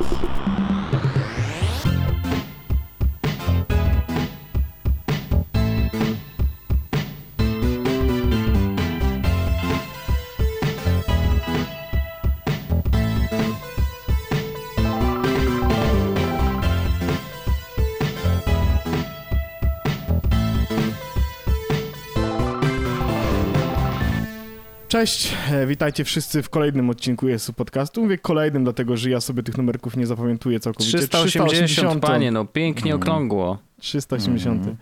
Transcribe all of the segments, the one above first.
Thank you. Cześć, e, witajcie wszyscy w kolejnym odcinku jest podcastu. Mówię kolejnym, dlatego że ja sobie tych numerków nie zapamiętuję całkowicie. 380, 380 panie, no pięknie mm. okrągło. 380. Mm.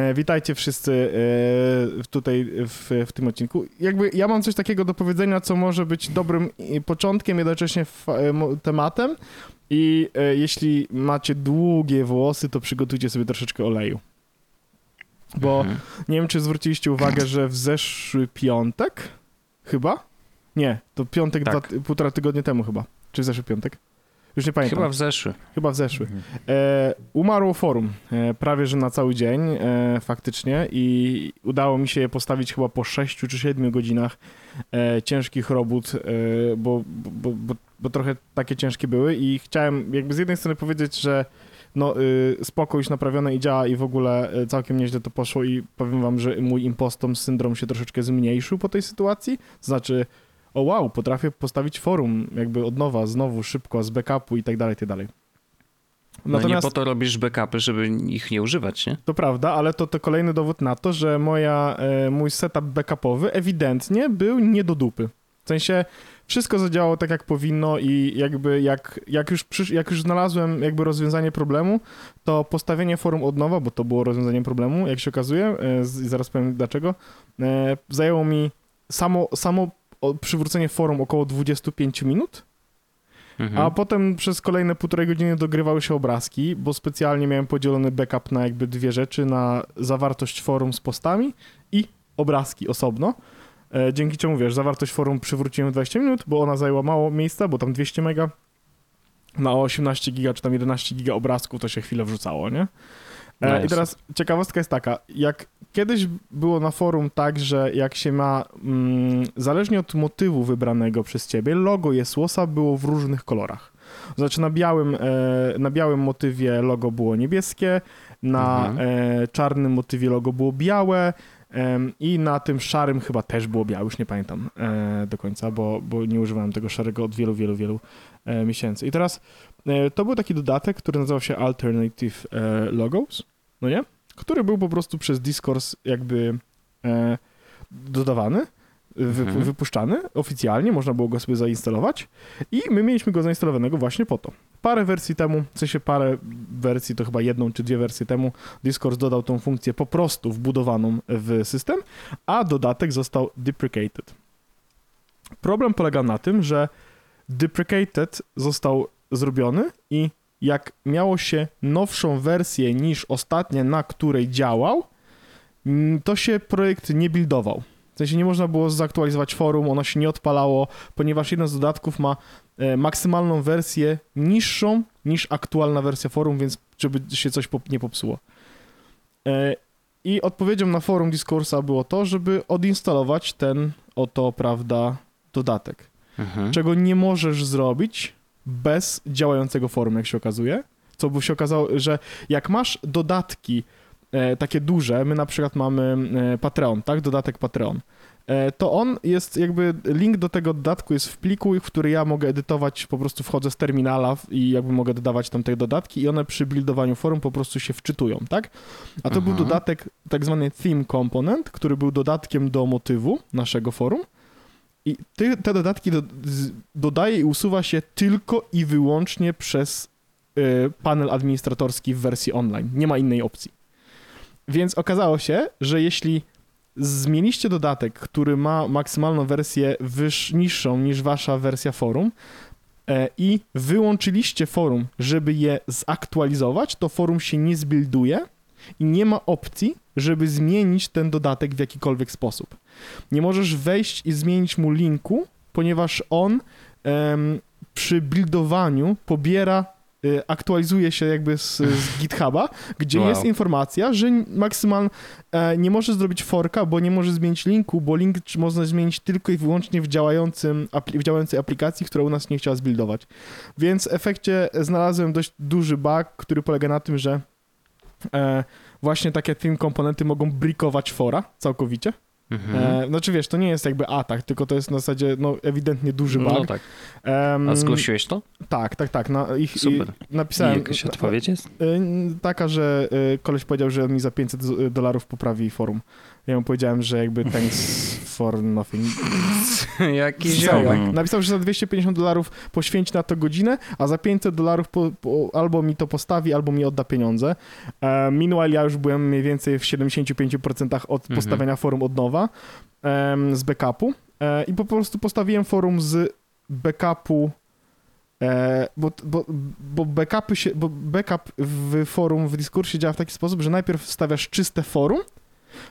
E, witajcie wszyscy e, tutaj w, w, tym odcinku. Jakby ja mam coś takiego do powiedzenia, co może być dobrym początkiem, jednocześnie tematem. I jeśli macie długie włosy, to przygotujcie sobie troszeczkę oleju. Bo mhm. nie wiem, czy zwróciliście uwagę, że w zeszły piątek Chyba? Nie, to piątek, tak. dwa, półtora tygodnia temu chyba. Czy w zeszły piątek? Już nie pamiętam. Chyba w zeszły. Chyba w zeszły. Mhm. E, umarło forum, e, prawie że na cały dzień e, faktycznie i udało mi się je postawić chyba po 6 czy 7 godzinach e, ciężkich robót, e, bo, bo, bo, bo, trochę takie ciężkie były i chciałem jakby z jednej strony powiedzieć, że no y, spoko już naprawione i działa i w ogóle y, całkiem nieźle to poszło i powiem wam, że mój impostom syndrom się troszeczkę zmniejszył po tej sytuacji, znaczy o wow, potrafię postawić forum jakby od nowa, znowu, szybko, z backupu i tak dalej, i tak dalej. Natomiast, no nie po to robisz backupy, żeby ich nie używać, nie? To prawda, ale to, to kolejny dowód na to, że moja, e, mój setup backupowy ewidentnie był nie do dupy. W sensie wszystko zadziałało tak, jak powinno i jakby jak, jak, już przysz, jak już znalazłem jakby rozwiązanie problemu, to postawienie forum od nowa, bo to było rozwiązanie problemu, jak się okazuje, e, zaraz powiem dlaczego, e, zajęło mi samo, samo przywrócenie forum około 25 minut, mhm. a potem przez kolejne półtorej godziny dogrywały się obrazki, bo specjalnie miałem podzielony backup na jakby dwie rzeczy, na zawartość forum z postami i obrazki osobno. E, dzięki czemu, wiesz, zawartość forum przywróciłem w 20 minut, bo ona zajęła mało miejsca, bo tam 200 mega na 18 giga czy tam 11 giga obrazków to się chwilę wrzucało, nie? E, no I teraz ciekawostka jest taka, jak kiedyś było na forum tak, że jak się ma, mm, zależnie od motywu wybranego przez ciebie, logo Jesłosa było w różnych kolorach. Znaczy na białym, e, na białym motywie logo było niebieskie, na mhm. e, czarnym motywie logo było białe, i na tym szarym chyba też było białe, już nie pamiętam e, do końca, bo, bo nie używałem tego szarego od wielu, wielu, wielu e, miesięcy. I teraz e, to był taki dodatek, który nazywał się Alternative Logos, no nie? Który był po prostu przez Discourse jakby dodawany wy, mhm. wypuszczany oficjalnie, można było go sobie zainstalować i my mieliśmy go zainstalowanego właśnie po to. Parę wersji temu, w sensie parę wersji, to chyba jedną czy dwie wersje temu, Discord dodał tą funkcję po prostu wbudowaną w system, a dodatek został deprecated. Problem polega na tym, że deprecated został zrobiony i jak miało się nowszą wersję niż ostatnia, na której działał, to się projekt nie buildował. W sensie nie można było zaktualizować forum, ono się nie odpalało, ponieważ jeden z dodatków ma e, maksymalną wersję niższą niż aktualna wersja forum, więc żeby się coś nie popsuło. E, I odpowiedzią na forum Discoursa było to, żeby odinstalować ten oto, prawda, dodatek. Mhm. Czego nie możesz zrobić bez działającego forum, jak się okazuje. Co by się okazało, że jak masz dodatki takie duże, my na przykład mamy e, Patreon, tak, dodatek Patreon, e, to on jest jakby, link do tego dodatku jest w pliku, w który ja mogę edytować, po prostu wchodzę z terminala i jakby mogę dodawać tam te dodatki i one przy buildowaniu forum po prostu się wczytują, tak? A to Aha. był mhm. dodatek, tak zwany theme component, który był dodatkiem do motywu naszego forum i ty, te dodatki do, dodaje i usuwa się tylko i wyłącznie przez y, panel administratorski w wersji online. Nie ma innej opcji. Więc okazało się, że jeśli zmieniście dodatek, który ma maksymalną wersję wyż, niższą niż wasza wersja forum e, i wyłączyliście forum, żeby je zaktualizować, to forum się nie zbilduje i nie ma opcji, żeby zmienić ten dodatek w jakikolwiek sposób. Nie możesz wejść i zmienić mu linku, ponieważ on em, przy buildowaniu pobiera aktualizuje się jakby z, z GitHuba, gdzie Wow. jest informacja, że maksymal e, nie możesz zrobić forka, bo nie możesz zmienić linku, bo link można zmienić tylko i wyłącznie w, działającym, w działającej aplikacji, która u nas nie chciała zbuildować. Więc w efekcie znalazłem dość duży bug, który polega na tym, że e, właśnie takie theme komponenty mogą brickować fora całkowicie. Mhm. E, znaczy wiesz, to nie jest jakby atak, tylko to jest na zasadzie no, ewidentnie duży bug. No tak. A zgłosiłeś to? Tak, tak, tak. Na, ich, Super. I napisałem. I jakaś odpowiedź jest? Y, Taka, że y, koleś powiedział, że mi za 500 z- dolarów poprawi forum. Ja mu powiedziałem, że jakby thanks for nothing. Jaki ziomek. Mhm. Napisał, że za 250 dolarów poświęci na to godzinę, a za 500 dolarów albo mi to postawi, albo mi odda pieniądze. E, meanwhile ja już byłem mniej więcej w 75% od Mhm. postawienia forum od nowa, em, z backupu e, i po prostu postawiłem forum z backupu E, bo, bo, bo backupy się, bo backup w forum w Discordsie działa w taki sposób, że najpierw stawiasz czyste forum,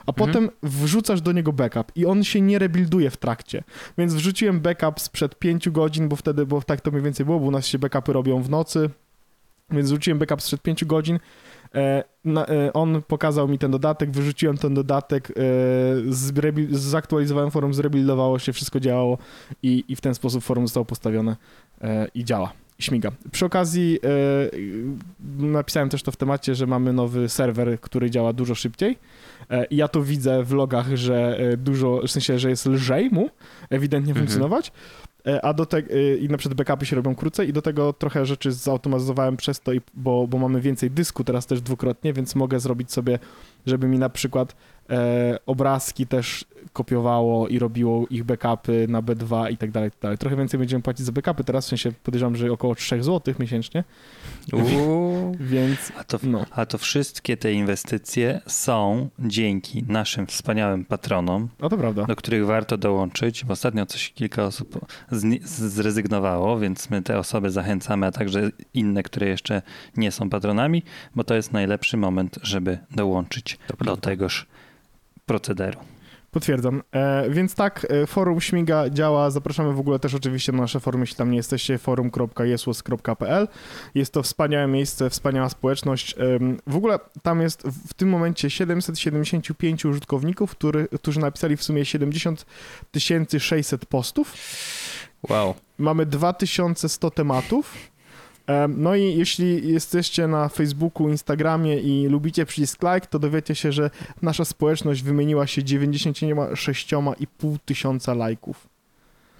a Mhm. potem wrzucasz do niego backup i on się nie rebuilduje w trakcie. Więc wrzuciłem backup sprzed 5 godzin, bo wtedy, bo tak to mniej więcej było, bo u nas się backupy robią w nocy, więc wrzuciłem backup sprzed 5 godzin. E, na, e, on pokazał mi ten dodatek, wyrzuciłem ten dodatek, e, zaktualizowałem forum, zrebuildowało się, wszystko działało i, i w ten sposób forum zostało postawione e, i działa. Śmiga. Przy okazji e, napisałem też to w temacie, że mamy nowy serwer, który działa dużo szybciej. E, I ja to widzę w logach, że e, dużo, w sensie, że jest lżej mu ewidentnie Mhm. funkcjonować. E, A do tego, i na przykład backupy się robią krócej i do tego trochę rzeczy zautomatyzowałem przez to, i, bo, bo mamy więcej dysku teraz też dwukrotnie, więc mogę zrobić sobie, żeby mi na przykład e, obrazki też kopiowało i robiło ich backupy na B2 i tak dalej, tak dalej. Trochę więcej będziemy płacić za backupy teraz, w sensie podejrzewam, że około 3 zł miesięcznie, Uuu. więc A to, no. a to wszystkie te inwestycje są dzięki naszym wspaniałym patronom, No to prawda. do których warto dołączyć, ostatnio coś kilka osób zrezygnowało, więc my te osoby zachęcamy, a także inne, które jeszcze nie są patronami, bo to jest najlepszy moment, żeby dołączyć To do tegoż procederu. Potwierdzam. E, więc tak, e, forum Śmiga działa. Zapraszamy w ogóle też oczywiście na nasze forum, jeśli tam nie jesteście, forum.jesłos.pl. Jest to wspaniałe miejsce, wspaniała społeczność. Em, w ogóle tam jest w w tym momencie 775 użytkowników, który, którzy napisali w sumie 70 600 postów. Wow. Mamy 2100 tematów. Em, No i jeśli jesteście na Facebooku, Instagramie i lubicie przycisk like, to dowiecie się, że nasza społeczność wymieniła się 96,5 tysiąca lajków,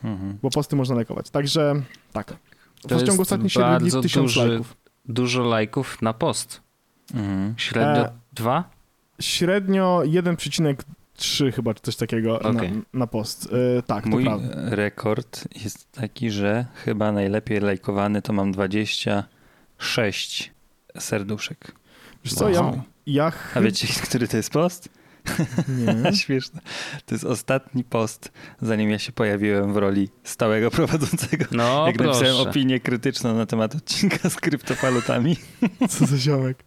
Mhm. bo posty można lajkować. Także tak. To w ciągu jest ostatnich 7 dni bardzo 1000 duży- lajków. Dużo lajków na post. Mhm. Średnio E? Średnio 1,3 chyba, czy coś takiego Okej. na, na post. E, tak, to Mój prawda. rekord jest taki, że chyba najlepiej lajkowany to mam 26 serduszek. Wiesz co, ja, Wow. ja A chyba... wiecie, który to jest post? Nie. Śmieszne. To jest ostatni post, zanim ja się pojawiłem w roli stałego prowadzącego. No Jak proszę. napisałem opinię krytyczną na temat odcinka z kryptowalutami. Co za ziomek.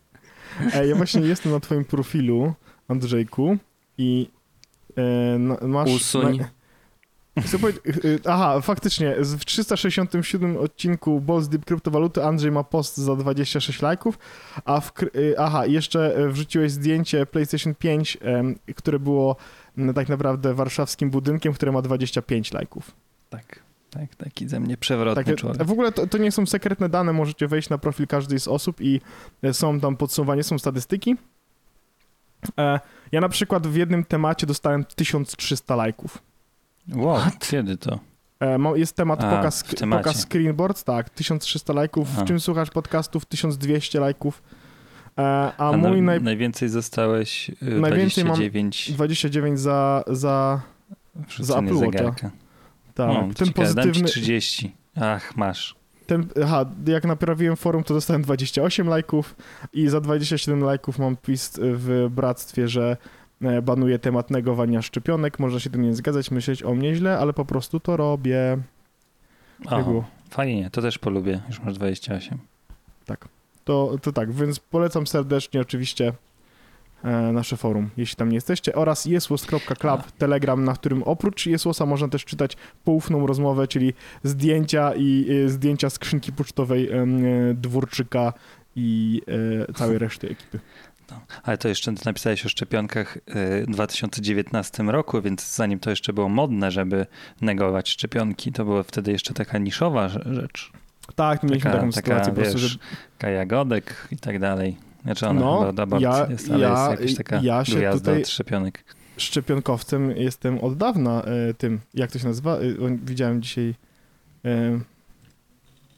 Ja właśnie jestem na twoim profilu, Andrzejku, i e, na, masz... Usuń. Na, chcę powiedzieć, e, aha, faktycznie, z- w 367 odcinku Balls Deep Kryptowaluty Andrzej ma post za 26 lajków, a w... e, aha, jeszcze e, wrzuciłeś zdjęcie PlayStation 5, em, które było tak naprawdę warszawskim budynkiem, które ma 25 lajków. Tak, tak, taki ze mnie przewrotny Takie, człowiek. w ogóle to, to nie są sekretne dane, możecie wejść na profil każdej z osób i są tam podsumowanie, są statystyki. E, ja na przykład w jednym temacie dostałem 1300 lajków. Wow, kiedy to? E, jest temat A, pokaz, pokaz screenboard, tak, 1300 lajków. A. W czym słuchasz podcastów? 1200 lajków. E, a, A mój na, naj... najwięcej zostałeś y, Najwięcej mam 29 29 za, za wrzucenie Apple Watcha. zegarka. tak, O, ten ciekawe, dam ci pozytywny... 30. Ach, masz. Ten, aha, jak naprawiłem forum, to dostałem 28 lajków i za 27 lajków mam twist w bractwie, że e, banuję temat negowania szczepionek. Można się tym nie zgadzać, myśleć o mnie źle, ale po prostu to robię. Tak było. fajnie, to też polubię. Już masz 28. To, to tak, więc polecam serdecznie oczywiście nasze forum, jeśli tam nie jesteście, oraz jesłos.club, telegram, na którym oprócz jesłosa można też czytać poufną rozmowę, czyli zdjęcia i e, zdjęcia skrzynki pocztowej e, Dwórczyka i e, całej reszty ekipy. No, ale to jeszcze napisałeś o szczepionkach w 2019 roku, więc zanim to jeszcze było modne, żeby negować szczepionki, to była wtedy jeszcze taka niszowa rzecz. Tak, mieliśmy taka, taką taka, sytuację wiesz, po prostu, że... Kajagodek i tak dalej. Znaczy ona no, chyba ja, jest, ale ja, jest jakaś taka ja się gwiazda od szczepionek. Szczepionkowcem jestem od dawna e, tym, jak to się nazywa? E, widziałem dzisiaj, e,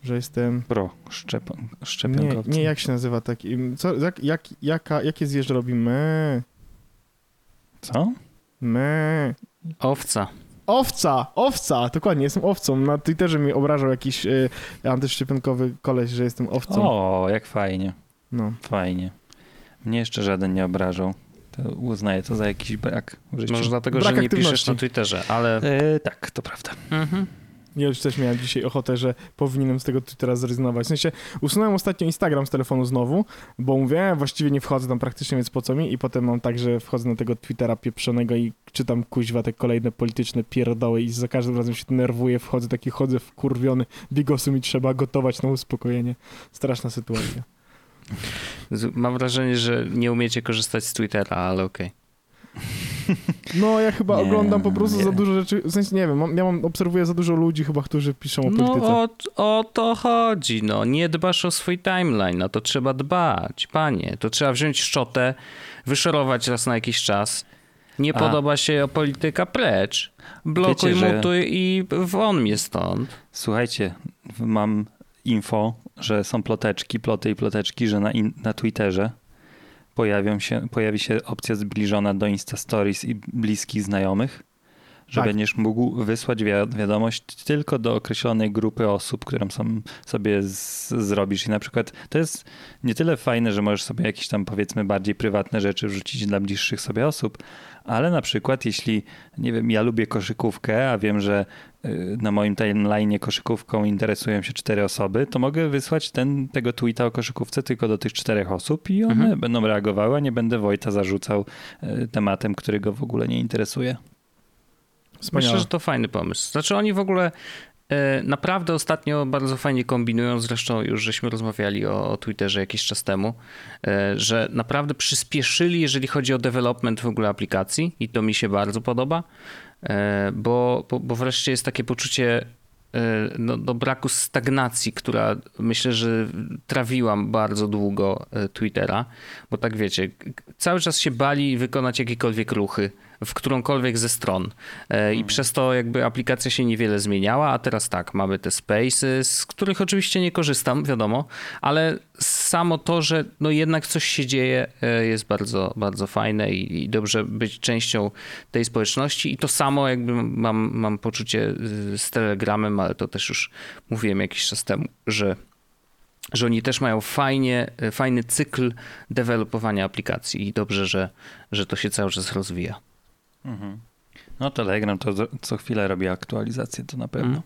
że jestem... Pro, szczep, szczepionkowcem. Nie, nie, jak się nazywa taki, co, jak, jak, jaka, jakie zwierzę robi me? Co? Me. Owca. Owca, owca, dokładnie, jestem owcą. Na Twitterze mi obrażał jakiś y, antyszczepionkowy koleś, że jestem owcą. O, jak fajnie. No. Fajnie. Mnie jeszcze żaden nie obrażał. To uznaję to za jakiś brak w życiu. Może dlatego, brak że nie piszesz na Twitterze, ale... E, tak, to prawda. Mhm. Ja już też miałem dzisiaj ochotę, że powinienem z tego Twittera zrezygnować. W sensie usunąłem ostatnio Instagram z telefonu znowu, bo mówię, właściwie nie wchodzę tam praktycznie, więc po co mi? I potem mam tak, że wchodzę na tego Twittera pieprzonego i czytam kuźwa te kolejne polityczne pierdoły i za każdym razem się denerwuję, wchodzę taki, chodzę wkurwiony, bigosu mi trzeba gotować na uspokojenie. Straszna sytuacja. Mam wrażenie, że nie umiecie korzystać z Twittera, ale okej. Okay. No, ja chyba nie, oglądam po prostu nie. za dużo rzeczy, w sensie nie wiem, ja mam, obserwuję za dużo ludzi chyba, którzy piszą o polityce. No o, o to chodzi, no, nie dbasz o swój timeline, no to trzeba dbać, panie, to trzeba wziąć szczotę, wyszorować raz na jakiś czas, nie A. podoba się polityka, precz, blokuj, Wiecie, mutuj że... i won mnie stąd. Słuchajcie, mam info, że są ploteczki, ploty i ploteczki, że na, in, na Twitterze pojawią się, pojawi się opcja zbliżona do Insta Stories i bliskich znajomych, że tak. będziesz mógł wysłać wiadomość tylko do określonej grupy osób, którą sam sobie z, zrobisz. I na przykład to jest nie tyle fajne, że możesz sobie jakieś tam powiedzmy bardziej prywatne rzeczy wrzucić dla bliższych sobie osób, ale na przykład jeśli, nie wiem, ja lubię koszykówkę, a wiem, że y, na moim timeline koszykówką interesują się cztery osoby, to mogę wysłać ten, tego tweeta o koszykówce tylko do tych czterech osób i one mhm. będą reagowały, a nie będę Wojta zarzucał y, tematem, który go w ogóle nie interesuje. Wspaniałe. Myślę, że to fajny pomysł. Znaczy oni w ogóle naprawdę ostatnio bardzo fajnie kombinują, zresztą już żeśmy rozmawiali o, o Twitterze jakiś czas temu, e, że naprawdę przyspieszyli, jeżeli chodzi o development w ogóle aplikacji i to mi się bardzo podoba, e, bo, bo, bo wreszcie jest takie poczucie no, do braku stagnacji, która myślę, że trawiłam bardzo długo Twittera, bo tak wiecie, cały czas się bali wykonać jakiekolwiek ruchy w którąkolwiek ze stron. E, I hmm. przez to jakby aplikacja się niewiele zmieniała, a teraz tak, mamy te spaces, z których oczywiście nie korzystam, wiadomo, ale samo to, że no jednak coś się dzieje e, jest bardzo, bardzo fajne i, i dobrze być częścią tej społeczności i to samo jakby mam, mam poczucie z Telegramem, ale to też już mówiłem jakiś czas temu, że że oni też mają fajnie, fajny cykl dewelopowania aplikacji i dobrze, że, że to się cały czas rozwija. Mhm. No Telegram to co chwilę robi aktualizację, to na pewno. Mhm.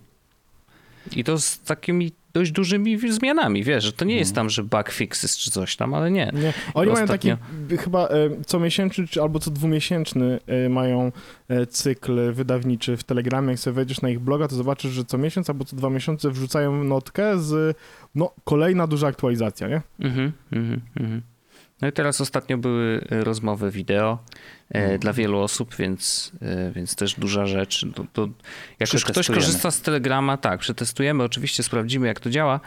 I to z takimi dość dużymi zmianami, wiesz, że to nie jest mhm. tam, że bug fixes czy coś tam, ale nie. nie. Oni Ostatnio... mają taki chyba e, co miesięczny czy albo co dwumiesięczny e, mają cykl wydawniczy w Telegramie. Jak sobie wejdziesz na ich bloga, to zobaczysz, że co miesiąc albo co dwa miesiące wrzucają notkę z no, kolejna duża aktualizacja, nie? Mhm, mhm, mhm. No i teraz ostatnio były e, rozmowy wideo e, mhm. dla wielu osób, więc, e, więc też duża rzecz. To, to jak już ktoś korzysta z Telegrama, tak, przetestujemy, oczywiście sprawdzimy jak to działa.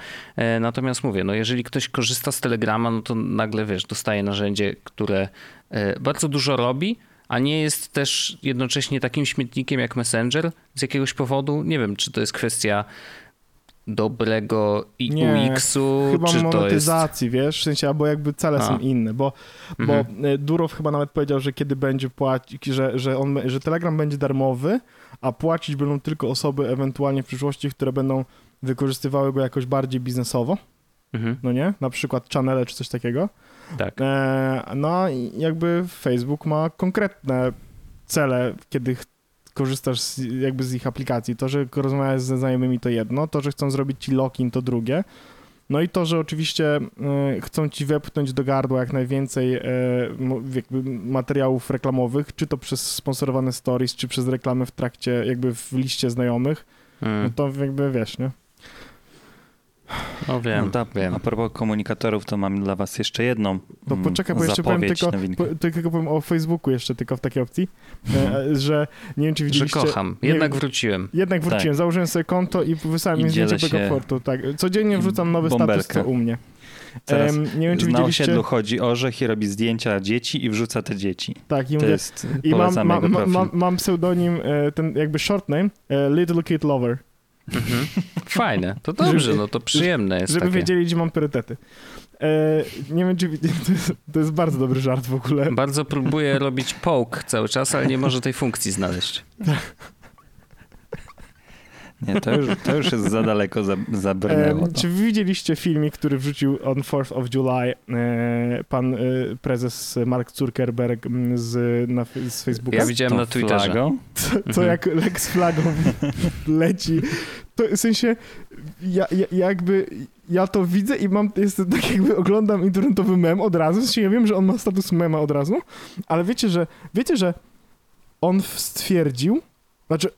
Natomiast mówię, no jeżeli ktoś korzysta z Telegrama, no to nagle wiesz, dostaje narzędzie, które bardzo dużo robi, a nie jest też jednocześnie takim śmietnikiem jak Messenger z jakiegoś powodu. Nie wiem, czy to jest kwestia dobrego UX-u? Chyba czy monetyzacji, jest... wiesz, w sensie, albo jakby cele A. są inne, bo, mhm. bo e, Durow chyba nawet powiedział, że kiedy będzie płacić, że, że, on, że Telegram będzie darmowy, a płacić będą tylko osoby ewentualnie w przyszłości, które będą wykorzystywały go jakoś bardziej biznesowo, mhm. no nie? Na przykład channele czy coś takiego. Tak. E, no jakby Facebook ma konkretne cele, kiedy korzystasz z, jakby z ich aplikacji. To, że rozmawiasz ze znajomymi to jedno, to, że chcą zrobić ci login to drugie. No i to, że oczywiście y, chcą ci wepchnąć do gardła jak najwięcej y, jakby materiałów reklamowych, czy to przez sponsorowane stories, czy przez reklamy w trakcie, jakby w liście znajomych, mm. no to jakby wiesz, nie? No wiem, no ta, wiem. A propos komunikatorów, to mam dla was jeszcze jedną To mm, poczekaj, bo jeszcze powiem tylko, po, tylko powiem o Facebooku jeszcze tylko w takiej opcji, hmm. że nie wiem, czy widzieliście... Że kocham. Jednak nie, wróciłem. Jednak wróciłem. Tak. Założyłem sobie konto i wysłałem mi zdjęcie Begofortu. Tak. Codziennie wrzucam nowy bąbelkę. status, co u mnie. Teraz nie wiem, czy na widzieliście... osiedlu chodzi orzech i robi zdjęcia dzieci i wrzuca te dzieci. Tak, i, to mówię, jest, i mam, mam, mam, mam, pseudonim, e, ten jakby short name, e, Little Kid Lover. Mhm. Fajne, to dobrze, żeby, no to przyjemne jest Żeby takie. wiedzieli, gdzie mam priorytety. E, nie wiem, czy to jest, to jest, bardzo dobry żart w ogóle. Bardzo próbuję robić poke cały czas, ale nie może tej funkcji znaleźć. Tak. Nie, to już, to już jest za daleko za, zabrnęło. E, czy widzieliście filmik, który wrzucił on 4th of July e, pan e, prezes Mark Zuckerberg z, na, z Facebooka? Ja widziałem to na Twitterze. Flagą? Co, co mhm. jak Lex flagą leci. To w sensie, ja, ja, jakby ja to widzę i mam, jest tak jakby oglądam internetowy mem od razu, w sensie ja wiem, że on ma status mema od razu, ale wiecie, że wiecie, że on stwierdził, znaczy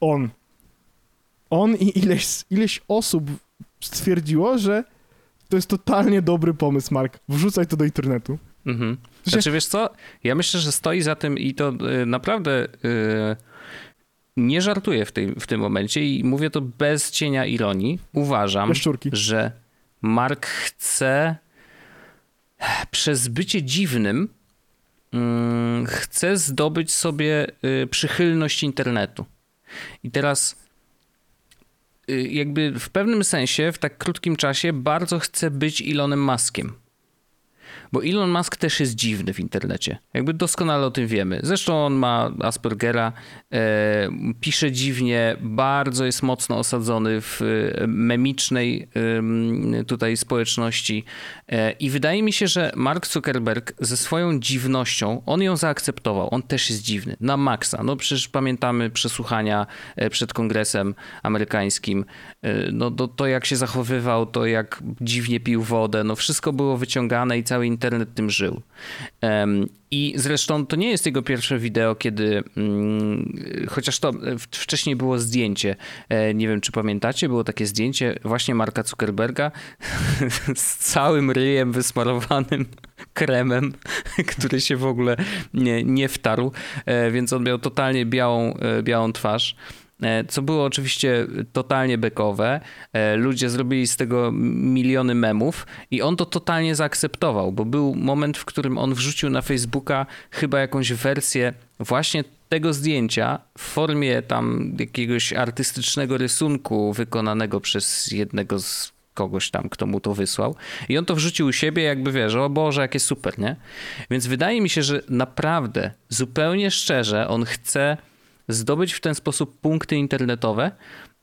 on, on i ileś, ileś osób stwierdziło, że to jest totalnie dobry pomysł, Mark. Wrzucaj to do internetu. Mhm. Znaczy, wiesz co? Ja myślę, że stoi za tym i to y, naprawdę y, nie żartuję w, tej, w tym momencie i mówię to bez cienia ironii. Uważam, że Mark chce przez bycie dziwnym y, chce zdobyć sobie y, przychylność internetu. I teraz jakby w pewnym sensie, w tak krótkim czasie, bardzo chce być Elonem Muskiem. Bo Elon Musk też jest dziwny w internecie. Jakby doskonale o tym wiemy. Zresztą on ma Aspergera, e, pisze dziwnie, bardzo jest mocno osadzony w e, memicznej e, tutaj społeczności. E, I wydaje mi się, że Mark Zuckerberg ze swoją dziwnością, on ją zaakceptował. On też jest dziwny. Na maksa. No przecież pamiętamy przesłuchania e, przed kongresem amerykańskim. E, no to, to jak się zachowywał, to jak dziwnie pił wodę. No wszystko było wyciągane i cały internet tym żył. I zresztą to nie jest jego pierwsze wideo, kiedy mm, chociaż to wcześniej było zdjęcie, e, nie wiem czy pamiętacie, było takie zdjęcie właśnie Marka Zuckerberga z całym ryjem wysmarowanym kremem, który się w ogóle nie, nie wtarł, e, więc on miał totalnie białą, e, białą twarz. E, co było oczywiście totalnie bekowe. E, ludzie zrobili z tego miliony memów i on to totalnie zaakceptował, bo był moment, w którym on wrzucił na Facebooka chyba jakąś wersję właśnie tego zdjęcia w formie tam jakiegoś artystycznego rysunku wykonanego przez jednego z kogoś tam, kto mu to wysłał. I on to wrzucił u siebie, jakby wiesz, o Boże, jakie super, nie? Więc wydaje mi się, że naprawdę, zupełnie szczerze, on chce zdobyć w ten sposób punkty internetowe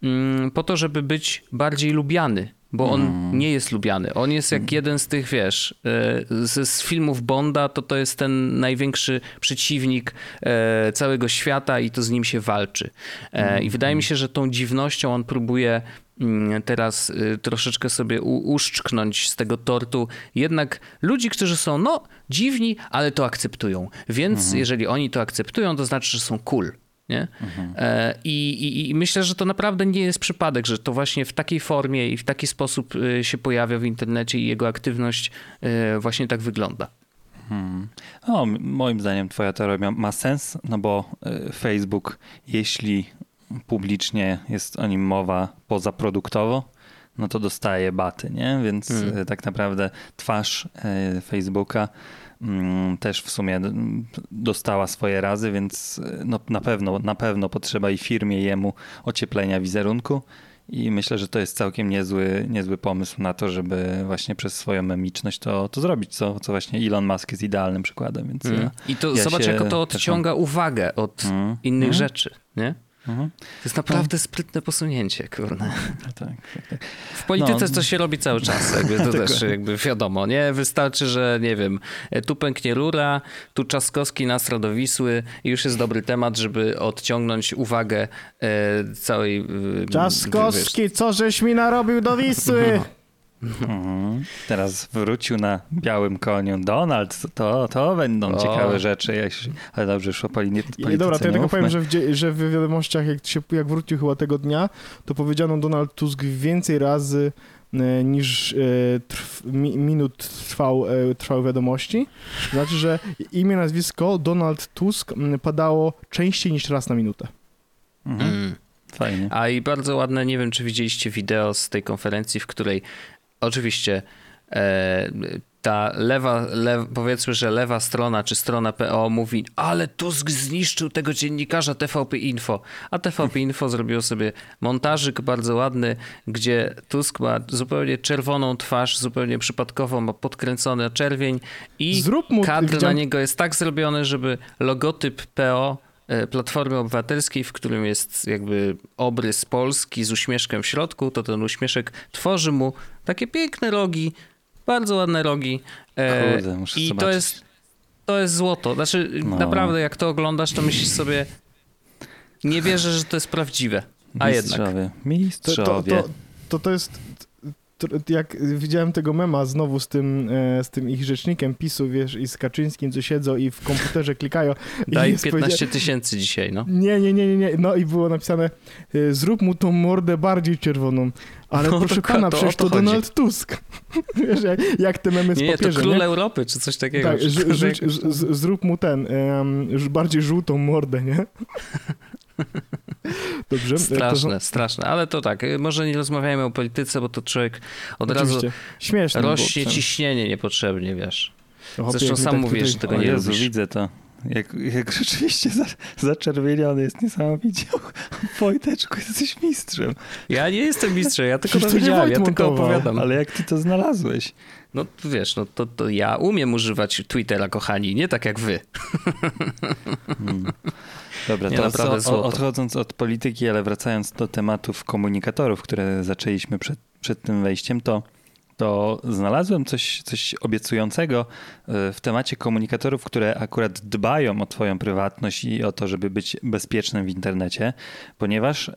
mm, po to, żeby być bardziej lubiany, bo on mm. nie jest lubiany. On jest jak jeden z tych, wiesz, e, z, z, filmów Bonda, to to jest ten największy przeciwnik e, całego świata i to z nim się walczy. Mm. I wydaje mi się, że tą dziwnością on próbuje mm, teraz troszeczkę sobie uszczknąć z tego tortu jednak ludzi, którzy są no dziwni, ale to akceptują. Więc jeżeli oni to akceptują, to znaczy, że są cool. Nie? Mhm. I, i, I, myślę, że to naprawdę nie jest przypadek, że to właśnie w takiej formie i w taki sposób e, się pojawia w internecie i jego aktywność e, właśnie tak wygląda. Hmm. O, moim zdaniem twoja teoria ma sens, no bo Facebook, jeśli publicznie jest o nim mowa pozaproduktowo, no to dostaje baty, nie? Więc hmm. tak naprawdę twarz Facebooka też w sumie dostała swoje razy, więc e, no, na, pewno, na pewno potrzeba i firmie jemu ocieplenia wizerunku. I myślę, że to jest całkiem niezły, niezły pomysł na to, żeby właśnie przez swoją memiczność to, to zrobić, co, co właśnie Elon Musk jest idealnym przykładem. Więc mm. ja, I to ja zobacz, jak to odciąga uwagę od mm. innych mm. rzeczy, nie? Mhm. To jest naprawdę sprytne posunięcie, kurde. No tak, tak, tak. W polityce no. to się robi cały czas, jakby to też jakby wiadomo, nie? Wystarczy, że nie wiem, tu pęknie rura, tu Czaskowski nas Radowisły i już jest dobry temat, żeby odciągnąć uwagę e, całej... E, Czaskowski, wiesz... co żeś mi narobił do Wisły? Mhm. Teraz wrócił na białym koniu Donald. To, to będą o. ciekawe rzeczy. Ale dobrze, już o polityce nie Dobra, to ja tylko powiem, że w, że w wiadomościach, jak, się, jak wrócił chyba tego dnia, to powiedziano Donald Tusk więcej razy e, niż e, trw, minut trwał, e, trwały wiadomości. Znaczy, że imię, nazwisko Donald Tusk padało częściej niż raz na minutę. Mhm. Mm. Fajnie. A i bardzo ładne, nie wiem czy widzieliście wideo z tej konferencji, w której oczywiście e, ta lewa, lew, powiedzmy, że lewa strona czy strona PO mówi, ale Tusk zniszczył tego dziennikarza TVP Info. A TVP Info zrobiło sobie montażyk bardzo ładny, gdzie Tusk ma zupełnie czerwoną twarz, zupełnie przypadkowo ma podkręcony czerwień i mu, kadr na niego jest tak zrobiony, żeby logotyp PO Platformy Obywatelskiej, w którym jest jakby obrys Polski z uśmieszkiem w środku, to ten uśmieszek tworzy mu takie piękne rogi, bardzo ładne rogi. E, Kurde, muszę I zobaczyć. to jest, to jest złoto. Znaczy, no. naprawdę, jak to oglądasz, to myślisz sobie, nie wierzę, że to jest prawdziwe. A Mistrzowie. jednak. Mistrzowie. To, to, to, to, to jest jak widziałem tego mema znowu z tym, e, z tym ich rzecznikiem PiSu, wiesz, i z Kaczyńskim, co siedzą i w komputerze klikają. Daj 15 tysięcy dzisiaj, no. Nie, nie, nie, nie, no i było napisane, e, zrób mu tą mordę bardziej czerwoną. Ale no, proszę pana, to, przecież to, to Donald Tusk. Wiesz, jak, jak te memy z nie, papieżem. Nie, to król nie? Europy, czy coś takiego. Tak, zrób mu ten, um, bardziej żółtą mordę, nie? Dobrze. Straszne, to... straszne, ale to tak, może nie rozmawiajmy o polityce, bo to człowiek od Oczywiście. razu Śmieszne rośnie ciśnienie niepotrzebnie, wiesz. Zresztą sam tak mówisz, że tego nie Jezu, widzę to. Jak, jak rzeczywiście za, zaczerwieniony jest niesamowicie. Wojteczku, jesteś mistrzem. Ja nie jestem mistrzem, ja tylko to widziałem, ja tylko opowiadam. Ale jak ty to znalazłeś? No wiesz, no to, to ja umiem używać Twittera, kochani, nie tak jak wy. Hmm. Dobra, nie, to co, odchodząc od polityki, ale wracając do tematów komunikatorów, które zaczęliśmy przed, przed tym wejściem, to to znalazłem coś, coś obiecującego e, w temacie komunikatorów, które akurat dbają o Twoją prywatność i o to, żeby być bezpiecznym w internecie, ponieważ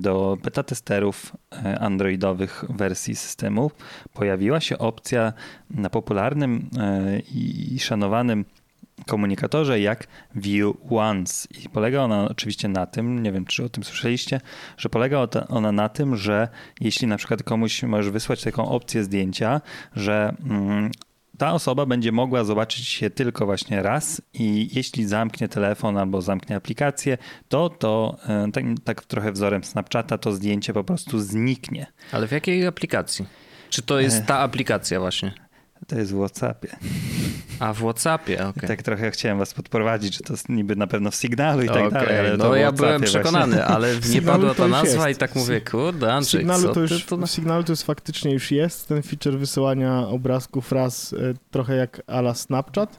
do beta testerów e, androidowych wersji systemu pojawiła się opcja na popularnym e, i szanowanym komunikatorze jak View Once. I polega ona oczywiście na tym, nie wiem czy o tym słyszeliście, że polega ona na tym, że jeśli na przykład komuś możesz wysłać taką opcję zdjęcia, że mm, ta osoba będzie mogła zobaczyć się tylko właśnie raz i jeśli zamknie telefon albo zamknie aplikację, to to e, tak, tak trochę wzorem Snapchata to zdjęcie po prostu zniknie. Ale w jakiej aplikacji? Czy to jest e. ta aplikacja właśnie? To jest w WhatsAppie. A w WhatsAppie, okej. Okay. Tak trochę chciałem was podprowadzić, że to niby na pewno w Signalu i tak okay. dalej. Ale no ja byłem przekonany, właśnie. ale nie padła ta nazwa i tak mówię, kurde Andrzej, Signalu co to już, to... W Signalu to już faktycznie już jest ten feature wysyłania obrazków raz e, trochę jak ala Snapchat.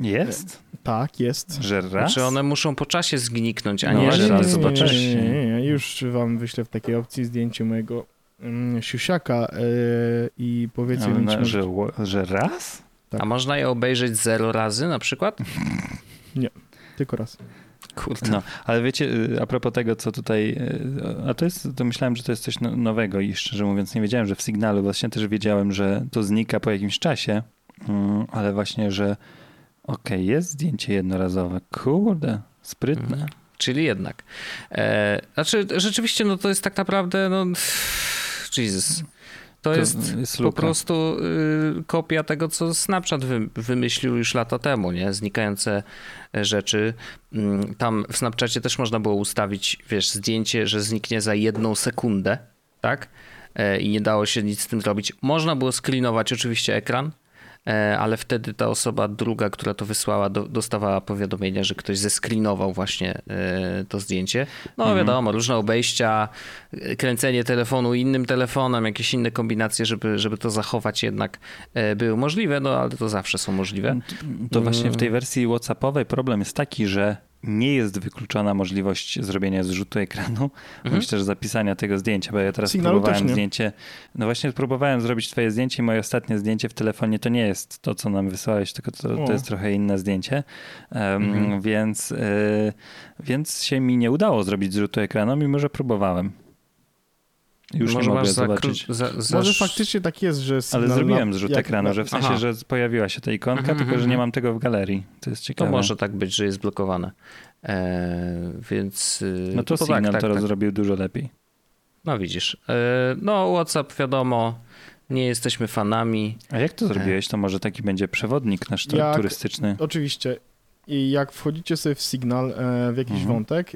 Jest? E, tak, jest. Że raz? Znaczy one muszą po czasie zgniknąć, a no, nie, że raz zobaczysz. Nie, nie, nie, nie, już wam wyślę w takiej opcji zdjęcie mojego siusiaka yy, i powiedzcie mi, czy... Że, że raz? Tak. A można je obejrzeć zero razy na przykład? Nie, tylko raz. Kurde. No, ale wiecie, y, a propos tego, co tutaj, y, a to jest, to myślałem, że to jest coś no, nowego i szczerze mówiąc nie wiedziałem, że w Signalu, właśnie też wiedziałem, że to znika po jakimś czasie, mm, ale właśnie, że okej, okay, jest zdjęcie jednorazowe. Kurde, sprytne. Mhm. Czyli jednak. E, znaczy, rzeczywiście, no to jest tak naprawdę, no, Jesus. To, to jest, jest po prostu y, kopia tego, co Snapchat wy, wymyślił już lata temu, nie? Znikające rzeczy. Mm, tam w Snapchacie też można było ustawić, wiesz, zdjęcie, że zniknie za jedną sekundę, tak? E, I nie dało się nic z tym zrobić. Można było screenować oczywiście ekran, E, ale wtedy ta osoba druga, która to wysłała, do, dostawała powiadomienia, że ktoś zeskrinował właśnie e, to zdjęcie. No mhm. wiadomo, różne obejścia, e, kręcenie telefonu innym telefonem, jakieś inne kombinacje, żeby, żeby to zachować jednak były możliwe, no ale to zawsze są możliwe. To właśnie w tej wersji WhatsAppowej problem jest taki, że nie jest wykluczona możliwość zrobienia zrzutu ekranu, mhm. bądź też zapisania tego zdjęcia, bo ja teraz Signalu próbowałem zdjęcie, no właśnie próbowałem zrobić twoje zdjęcie i moje ostatnie zdjęcie w telefonie to nie jest to, co nam wysłałeś, tylko to, to jest trochę inne zdjęcie, um, mhm. więc, y, więc się mi nie udało zrobić zrzutu ekranu, mimo że próbowałem. Już Może nie mogę zobaczyć. Za, za... Może faktycznie tak jest, że... Ale zrobiłem zrzut jak... ekranu, że w sensie, Aha. że pojawiła się ta ikonka, mhm, tylko że mhm, nie mam tego w galerii. To jest ciekawe. To może tak być, że jest blokowane. E, więc... Y, no to, to Signal tak, tak, teraz tak. zrobił dużo lepiej. No widzisz. E, no WhatsApp wiadomo, nie jesteśmy fanami. A jak to zrobiłeś? To może taki będzie przewodnik nasz jak, turystyczny. Oczywiście. I jak wchodzicie sobie w Signal, e, w jakiś mhm. wątek,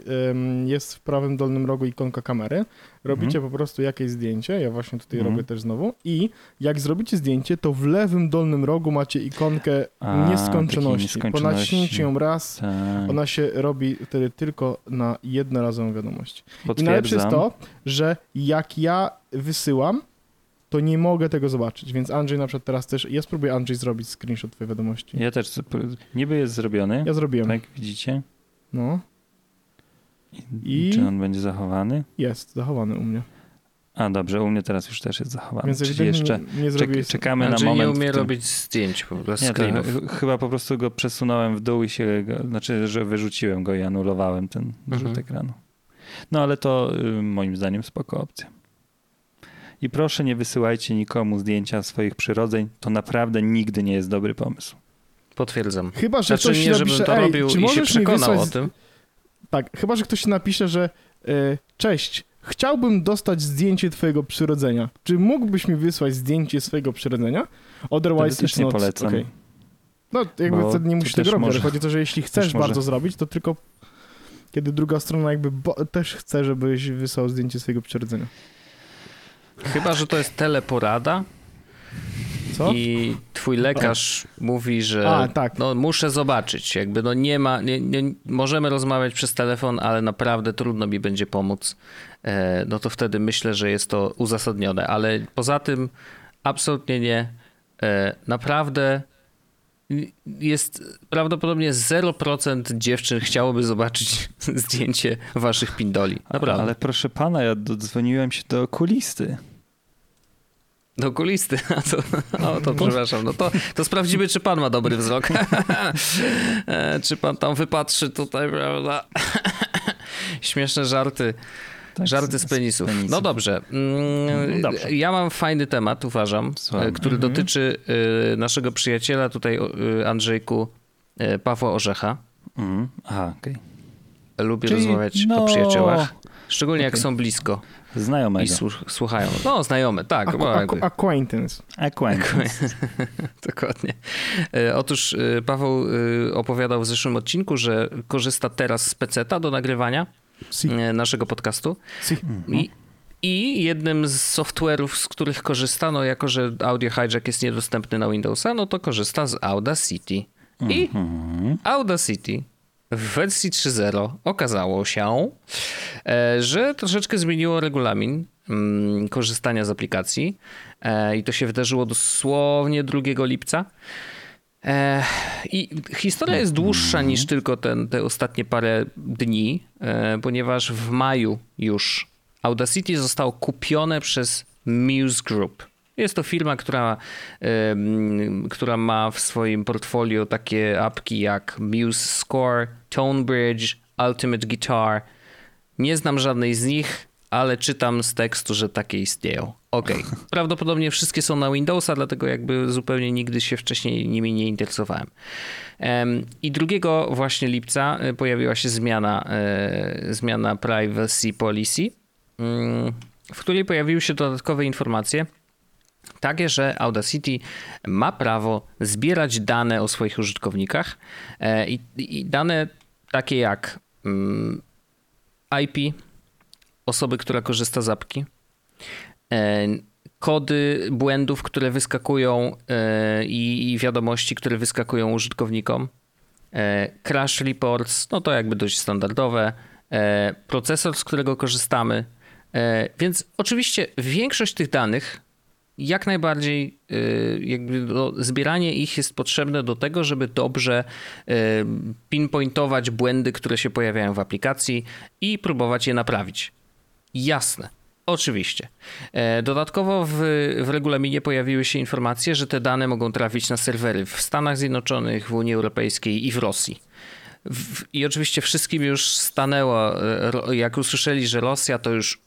jest w prawym dolnym rogu ikonka kamery, robicie mhm. po prostu jakieś zdjęcie, ja właśnie tutaj mhm. robię też znowu, i jak zrobicie zdjęcie, to w lewym dolnym rogu macie ikonkę A, nieskończoności. nieskończoności. Po naciśnięciu ją raz, tak. ona się robi wtedy tylko na jednorazową wiadomość. I najlepsze jest to, że jak ja wysyłam, to nie mogę tego zobaczyć, więc Andrzej na przykład teraz też, ja spróbuję Andrzej zrobić screenshot twojej wiadomości. Ja też, niby jest zrobiony. Ja zrobiłem. Tak, widzicie? No. I, I czy on będzie zachowany? Jest, zachowany u mnie. A dobrze, u mnie teraz już też jest zachowany. Więc Czyli jeszcze nie, nie czek, czekamy Andrzej na moment. nie umie robić zdjęć po prostu. Nie, to, chyba po prostu go przesunąłem w dół i się, znaczy, że wyrzuciłem go i anulowałem ten mhm. rzut ekranu. No ale to y, moim zdaniem spoko opcja. I proszę nie wysyłajcie nikomu zdjęcia swoich przyrodzeń. To naprawdę nigdy nie jest dobry pomysł. Potwierdzam. Chyba, że znaczy, ktoś nie, napisze, to robił czy i się przekonał o tym. Tak, chyba, że ktoś napisze, że yy, cześć, chciałbym dostać zdjęcie twojego przyrodzenia. Czy mógłbyś mi wysłać zdjęcie swojego przyrodzenia? Otherwise it's nie not polecam. Okay. No, jakby Bo wtedy nie musisz tego robić, może, chodzi o to, że jeśli chcesz bardzo zrobić, to tylko kiedy druga strona jakby też chce, żebyś wysłał zdjęcie swojego przyrodzenia. Chyba, że to jest teleporada. Co? I twój lekarz mówi, że A, tak. no, muszę zobaczyć. Jakby no nie ma, nie, nie, możemy rozmawiać przez telefon, ale naprawdę trudno mi będzie pomóc. E, no to wtedy myślę, że jest to uzasadnione. Ale poza tym absolutnie nie. E, naprawdę jest prawdopodobnie 0% dziewczyn chciałoby zobaczyć zdjęcie waszych pindoli. Naprawdę. Ale proszę pana, ja dodzwoniłem się do okulisty. Do okulisty, a to, o, to przepraszam, no to, to sprawdzimy, czy pan ma dobry wzrok. E, czy pan tam wypatrzy tutaj, prawda? Śmieszne żarty. Tak, żarty z penisów. z penisów. No dobrze. Mm, no dobrze. Ja mam fajny temat, uważam, Słuchamy. który mhm. dotyczy y, naszego przyjaciela tutaj, y, Andrzejku, y, Pawła Orzecha. Mhm. Aha, okej. Okay. Lubię Czyli rozmawiać no... o przyjaciołach, szczególnie okay. jak są blisko. Znajomego. I słuchają. No, znajomy, tak. Aqu aqu acquaintance. Acquaintance. Dokładnie. E, otóż e, Paweł e, opowiadał w zeszłym odcinku, że korzysta teraz z peceta do nagrywania si. naszego podcastu. Si. I, I jednym z software'ów, z których korzysta, no jako że Audio Hijack jest niedostępny na Windowsa, no to korzysta z Audacity. I -hmm. Audacity w wersji 3.0 okazało się, e, że troszeczkę zmieniło regulamin mm, korzystania z aplikacji e, i to się wydarzyło dosłownie 2 lipca. E, I historia jest dłuższa niż tylko ten, te ostatnie parę dni, ponieważ w maju już Audacity zostało kupione przez Muse Group. Jest to firma, która, która ma w swoim portfolio takie apki jak Muse Score, Tonebridge, Ultimate Guitar. Nie znam żadnej z nich, ale czytam z tekstu, że takie istnieją. Okej. Okay. Prawdopodobnie wszystkie są na Windowsa, dlatego jakby zupełnie nigdy się wcześniej nimi nie interesowałem. I 2 właśnie lipca e, pojawiła się zmiana, e, zmiana Privacy Policy, mm, w której pojawiły się dodatkowe informacje, takie, że Audacity ma prawo zbierać dane o swoich użytkownikach e, i, i dane takie jak mm, IP, osoby, która korzysta z apki, kody błędów, które wyskakują e, i wiadomości, które wyskakują użytkownikom, crash reports, no to jakby dość standardowe, procesor, z którego korzystamy. Więc oczywiście większość tych danych jak najbardziej jakby no, zbieranie ich jest potrzebne do tego, żeby dobrze pinpointować błędy, które się pojawiają w aplikacji i próbować je naprawić. Jasne. Oczywiście. E, dodatkowo w, w, regulaminie pojawiły się informacje, że te dane mogą trafić na serwery w Stanach Zjednoczonych, w Unii Europejskiej i w Rosji. W, I oczywiście wszystkim już stanęło, e, jak usłyszeli, że Rosja to już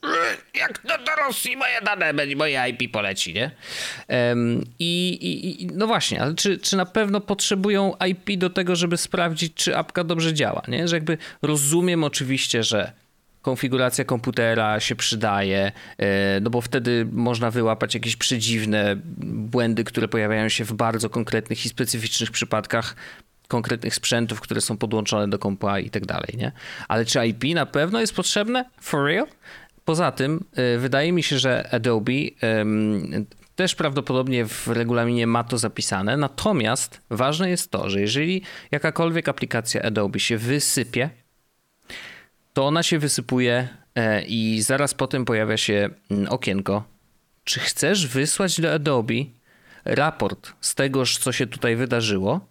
jak do, do Rosji moje dane, moje IP poleci, nie? i, i, no właśnie, ale czy, czy na pewno potrzebują IP do tego, żeby sprawdzić, czy apka dobrze działa, nie? Że jakby rozumiem oczywiście, że konfiguracja komputera się przydaje, e, no bo wtedy można wyłapać jakieś przedziwne błędy, które pojawiają się w bardzo konkretnych i specyficznych przypadkach konkretnych sprzętów, które są podłączone do kompa i tak dalej, nie? Ale czy IP na pewno jest potrzebne? For real? Poza tym e, wydaje mi się, że Adobe też prawdopodobnie w regulaminie ma to zapisane, natomiast ważne jest to, że jeżeli jakakolwiek aplikacja Adobe się wysypie, to ona się wysypuje e, i zaraz potem pojawia się mm, okienko. Czy chcesz wysłać do Adobe raport z tegoż, co się tutaj wydarzyło?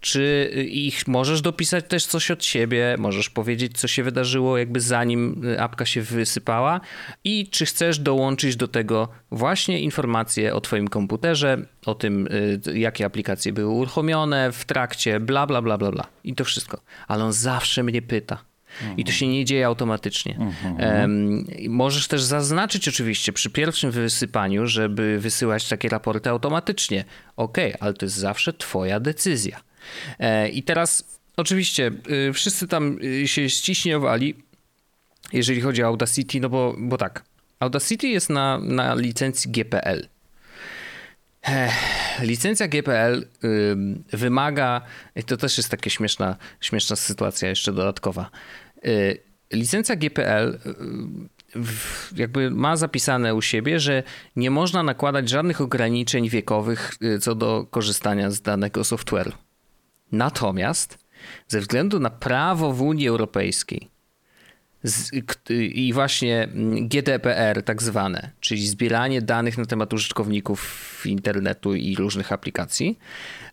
Czy ich możesz dopisać też coś od siebie, możesz powiedzieć, co się wydarzyło, jakby zanim y, apka się wysypała, i czy chcesz dołączyć do tego właśnie informacje o Twoim komputerze, o tym, y, jakie aplikacje były uruchomione w trakcie, bla, bla, bla, bla, bla. I to wszystko. Ale on zawsze mnie pyta. I to się nie dzieje automatycznie. Um, możesz też zaznaczyć oczywiście przy pierwszym wysypaniu, żeby wysyłać takie raporty automatycznie. Ok, ale to jest zawsze Twoja decyzja. E, I teraz oczywiście y, wszyscy tam y, się ściśniowali, jeżeli chodzi o Audacity, no bo, bo tak, Audacity jest na, na licencji GPL. Licencja GPL wymaga, to też jest taka śmieszna, śmieszna sytuacja jeszcze dodatkowa. Y, licencja GPL y, jakby ma zapisane u siebie, że nie można nakładać żadnych ograniczeń wiekowych y, co do korzystania z danego software'u. Natomiast ze względu na prawo w Unii Europejskiej i właśnie mm, GDPR tak zwane, czyli zbieranie danych na temat użytkowników internetu i różnych aplikacji,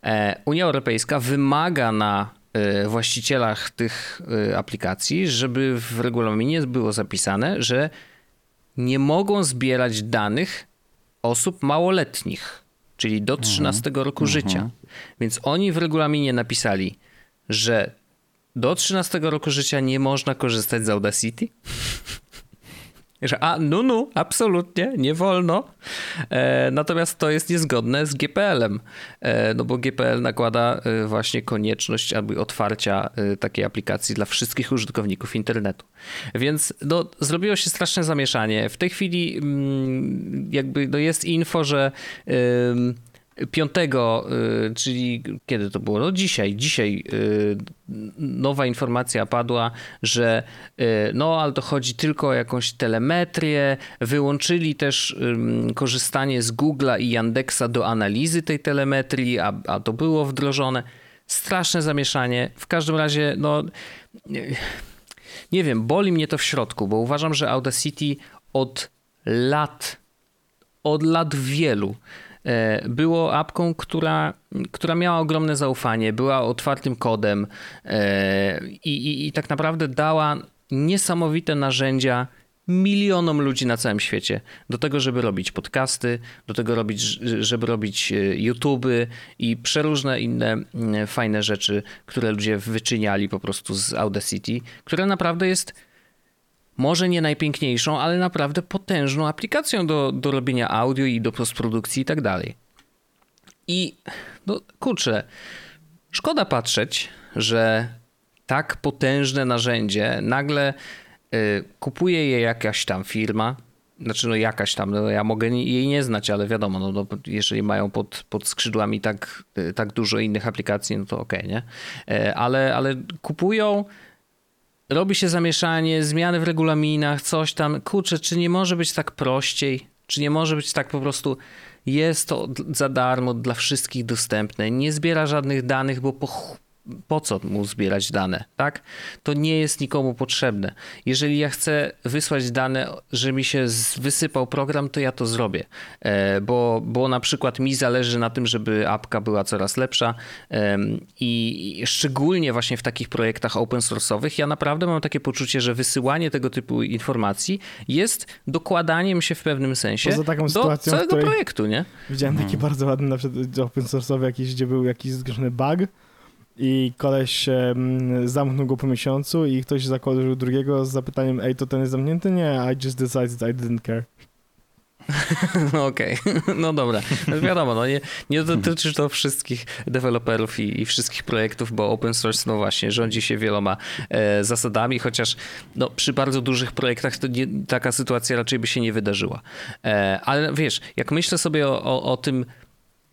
e, Unia Europejska wymaga na właścicielach tych e, aplikacji, żeby w regulaminie było zapisane, że nie mogą zbierać danych osób małoletnich, czyli do 13 mhm. roku mhm. życia. Więc oni w regulaminie napisali, że do 13 roku życia nie można korzystać z Audacity? Że a, nu, nu, absolutnie, nie wolno. E, natomiast to jest niezgodne z GPL-em, e, no bo GPL nakłada e, właśnie konieczność aby otwarcia e, takiej aplikacji dla wszystkich użytkowników internetu. Więc no, zrobiło się straszne zamieszanie. W tej chwili m, jakby no, jest info, że... Y, 5, y, czyli kiedy to było? No dzisiaj, dzisiaj y, nowa informacja padła, że y, no ale to chodzi tylko o jakąś telemetrię. Wyłączyli też korzystanie z Google'a i Yandexa do analizy tej telemetrii, a, a to było wdrożone. Straszne zamieszanie. W każdym razie, no nie wiem, boli mnie to w środku, bo uważam, że Audacity od lat, od lat wielu było apką, która, która miała ogromne zaufanie, była otwartym kodem e, i, i, i tak naprawdę dała niesamowite narzędzia milionom ludzi na całym świecie do tego, żeby robić podcasty, do tego, robić, żeby robić e, YouTuby i przeróżne inne fajne rzeczy, które ludzie wyczyniali po prostu z Audacity, które naprawdę jest może nie najpiękniejszą, ale naprawdę potężną aplikacją do, do robienia audio i do postprodukcji i tak dalej. I no kurczę, szkoda patrzeć, że tak potężne narzędzie nagle y, kupuje je jakaś tam firma, znaczy no jakaś tam, no ja mogę jej nie znać, ale wiadomo, no, no jeżeli mają pod, pod skrzydłami tak, y, tak dużo innych aplikacji, no to okej, okay, nie? Y, ale, ale kupują robi się zamieszanie, zmiany w regulaminach, coś tam. Kurczę, czy nie może być tak prościej? Czy nie może być tak po prostu jest to za darmo dla wszystkich dostępne, nie zbiera żadnych danych, bo po po co mu zbierać dane, tak? To nie jest nikomu potrzebne. Jeżeli ja chcę wysłać dane, że mi się wysypał program, to ja to zrobię, e, bo, bo na przykład mi zależy na tym, żeby apka była coraz lepsza i szczególnie właśnie w takich projektach open source'owych ja naprawdę mam takie poczucie, że wysyłanie tego typu informacji jest dokładaniem się w pewnym sensie do całego projektu, nie? Widziałem taki hmm. bardzo ładny na przykład open source'owy jakiś, gdzie był jakiś zgrzeszony bug, i koleś um, zamknął go po miesiącu i ktoś zakończył drugiego z zapytaniem, ej, to ten jest zamknięty? Nie, I just decided I didn't care. No okej, okay. no dobra. No wiadomo, no nie, nie dotyczy to wszystkich deweloperów i, i, wszystkich projektów, bo open source, no właśnie, rządzi się wieloma e, zasadami, chociaż no, przy bardzo dużych projektach to nie, taka sytuacja raczej by się nie wydarzyła. E, ale wiesz, jak myślę sobie o, o, o tym,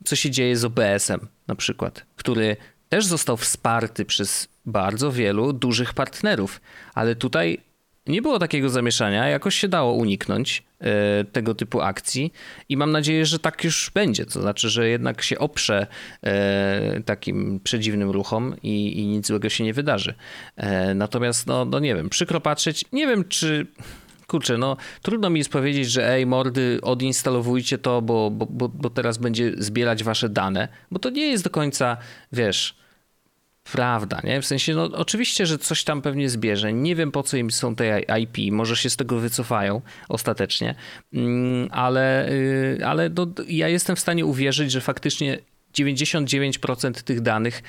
co się dzieje z OBS-em na przykład, który też został wsparty przez bardzo wielu dużych partnerów, ale tutaj nie było takiego zamieszania, jakoś się dało uniknąć e, tego typu akcji i mam nadzieję, że tak już będzie. To znaczy, że jednak się oprze e, takim przedziwnym ruchom i, i nic złego się nie wydarzy. E, natomiast, no, no nie wiem, przykro patrzeć, nie wiem czy kurczę, no trudno mi jest powiedzieć, że ej mordy, odinstalowujcie to, bo, bo, bo, bo teraz będzie zbierać wasze dane, bo to nie jest do końca, wiesz, prawda, nie? W sensie, no oczywiście, że coś tam pewnie zbierze. Nie wiem po co im są te IP, może się z tego wycofają ostatecznie, mm, ale, y, ale no, ja jestem w stanie uwierzyć, że faktycznie 99% tych danych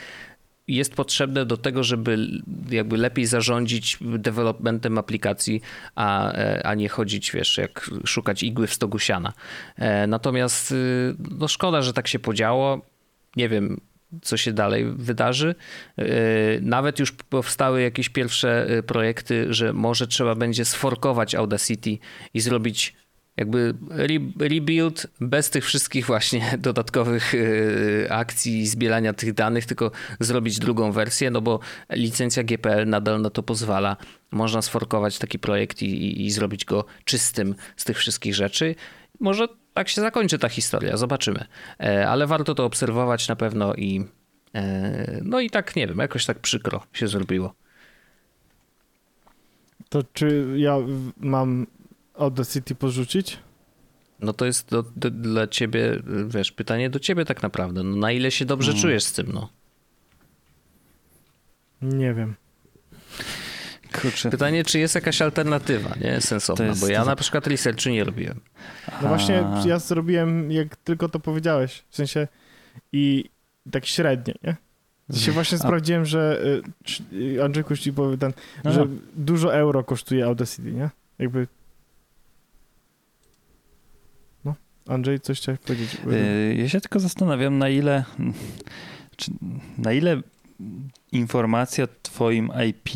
jest potrzebne do tego, żeby jakby lepiej zarządzić developmentem aplikacji, a, a nie chodzić, wiesz, jak szukać igły w stogu siana. E, natomiast y, no szkoda, że tak się podziało. Nie wiem, co się dalej wydarzy. E, nawet już powstały jakieś pierwsze e, projekty, że może trzeba będzie sforkować Audacity i zrobić jakby rebuild bez tych wszystkich właśnie dodatkowych e, akcji zbierania tych danych, tylko zrobić drugą wersję, no bo licencja GPL nadal na to pozwala. Można sforkować taki projekt i, i zrobić go czystym z tych wszystkich rzeczy. Może tak się zakończy ta historia, zobaczymy. E, ale warto to obserwować na pewno i e, no i tak, nie wiem, jakoś tak przykro się zrobiło. To czy ja mam Audacity porzucić? No to jest do, do, dla ciebie, wiesz, pytanie do ciebie tak naprawdę. No na ile się dobrze hmm. czujesz z tym, no? Nie wiem. Kurczę. Pytanie, czy jest jakaś alternatywa, nie? Sensowna, jest, bo ja na przykład researchu nie robiłem. No właśnie, ja zrobiłem, jak tylko to powiedziałeś, w sensie i tak średnio, nie? Się właśnie sprawdziłem, że y, y, Andrzejku ci powie ten, Aha. że dużo euro kosztuje Audacity, nie? Jakby no, Andrzej, coś chciałeś powiedzieć? Y, ja się tylko zastanawiam, na ile czy, na ile informacja o twoim IP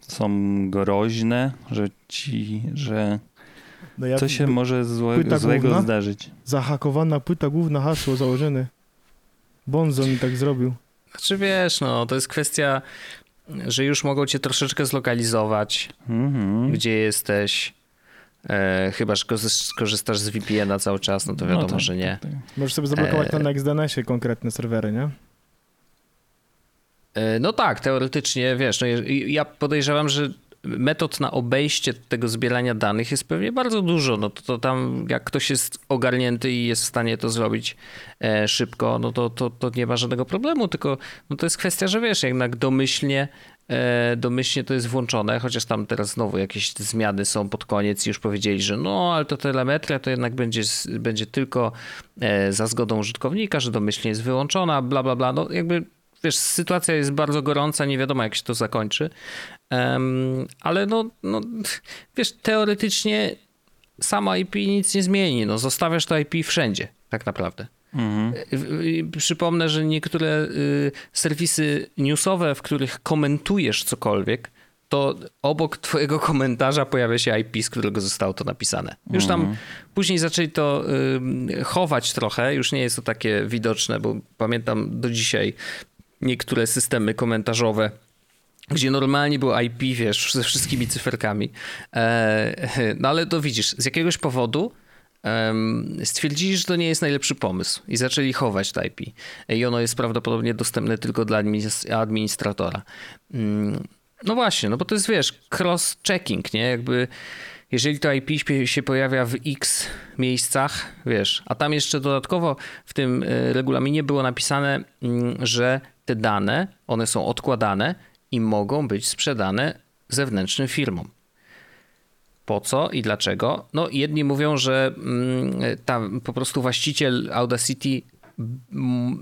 są groźne, że ci, że no ja, co się może złe, złego główna, zdarzyć. Zahakowana płyta główna, hasło założone. Bonzo mi tak zrobił. Znaczy wiesz, no to jest kwestia, że już mogą cię troszeczkę zlokalizować, mm-hmm. gdzie jesteś. E, chyba, że skorzystasz z VPN-a cały czas, no to no wiadomo, no tak, że nie. Tak, tak. Możesz sobie zablokować e... na NextDNS-ie konkretne serwery, nie? E, no tak, teoretycznie, wiesz, no ja podejrzewam, że metod na obejście tego zbierania danych jest pewnie bardzo dużo. No to, to tam, jak ktoś jest ogarnięty i jest w stanie to zrobić e, szybko, no to, to, to nie ma żadnego problemu, tylko no to jest kwestia, że wiesz, jednak domyślnie domyślnie to jest włączone, chociaż tam teraz znowu jakieś zmiany są pod koniec i już powiedzieli, że no, ale to telemetria to jednak będzie, będzie tylko za zgodą użytkownika, że domyślnie jest wyłączona, bla, bla, bla. No jakby wiesz, sytuacja jest bardzo gorąca, nie wiadomo jak się to zakończy, um, ale no, no, wiesz, teoretycznie sama IP nic nie zmieni, no zostawiasz to IP wszędzie, tak naprawdę. Mhm. Przypomnę, że niektóre y, serwisy newsowe, w których komentujesz cokolwiek, to obok twojego komentarza pojawia się IP, z którego zostało to napisane. Już tam mhm. później zaczęli to y, chować trochę, już nie jest to takie widoczne, bo pamiętam do dzisiaj niektóre systemy komentarzowe, gdzie normalnie było IP, wiesz, ze wszystkimi cyferkami. E, no ale to widzisz, z jakiegoś powodu stwierdzili, że to nie jest najlepszy pomysł i zaczęli chować to IP. I ono jest prawdopodobnie dostępne tylko dla administratora. Mm, no właśnie, no bo to jest, wiesz, cross-checking, nie? Jakby jeżeli to IP się pojawia w X miejscach, wiesz, a tam jeszcze dodatkowo w tym e, regulaminie było napisane, mm, że te dane, one są odkładane i mogą być sprzedane zewnętrznym firmom. Po co i dlaczego? No, jedni mówią, że mm, tam po prostu właściciel Audacity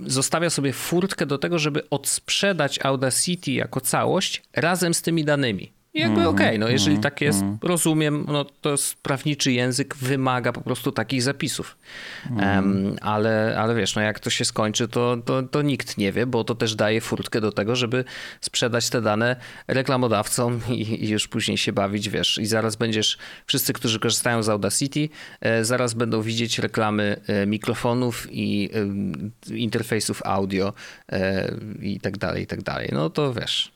zostawia sobie furtkę do tego, żeby odsprzedać Audacity jako całość razem z tymi danymi. I jakby mm, okej, okay, no jeżeli mm, tak jest, mm. rozumiem, no to jest prawniczy język wymaga po prostu takich zapisów. Um, ale, ale wiesz, no jak to się skończy, to, to, to nikt nie wie, bo to też daje furtkę do tego, żeby sprzedać te dane reklamodawcom i, i już później się bawić, wiesz. I zaraz będziesz, wszyscy, którzy korzystają z Audacity, e, zaraz będą widzieć reklamy e, mikrofonów i e, interfejsów audio e, i tak dalej, i tak dalej. No to wiesz,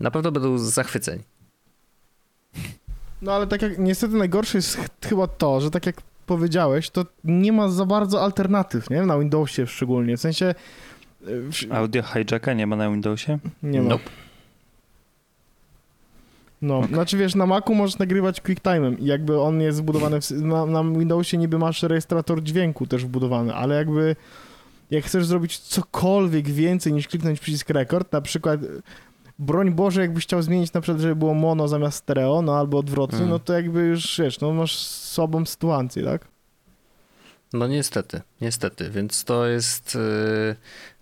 na pewno będą zachwyceni. No ale tak jak niestety najgorsze jest chyba to, że tak jak powiedziałeś, to nie ma za bardzo alternatyw, nie? Na Windowsie szczególnie. W sensie. E, Audio hijacka nie ma na Windowsie? Nie ma. Nope. No, okay. znaczy wiesz, na Macu możesz nagrywać QuickTime'em i jakby on jest wbudowany, w, na, na Windowsie niby masz rejestrator dźwięku też wbudowany, ale jakby jak chcesz zrobić cokolwiek więcej niż kliknąć przycisk rekord, na przykład broń Boże, jakbyś chciał zmienić na przykład, żeby było mono zamiast stereo, no albo odwrotnie, mm. no to jakby już, wiesz, no masz słabą sytuację, tak? No niestety, niestety, więc to jest yy,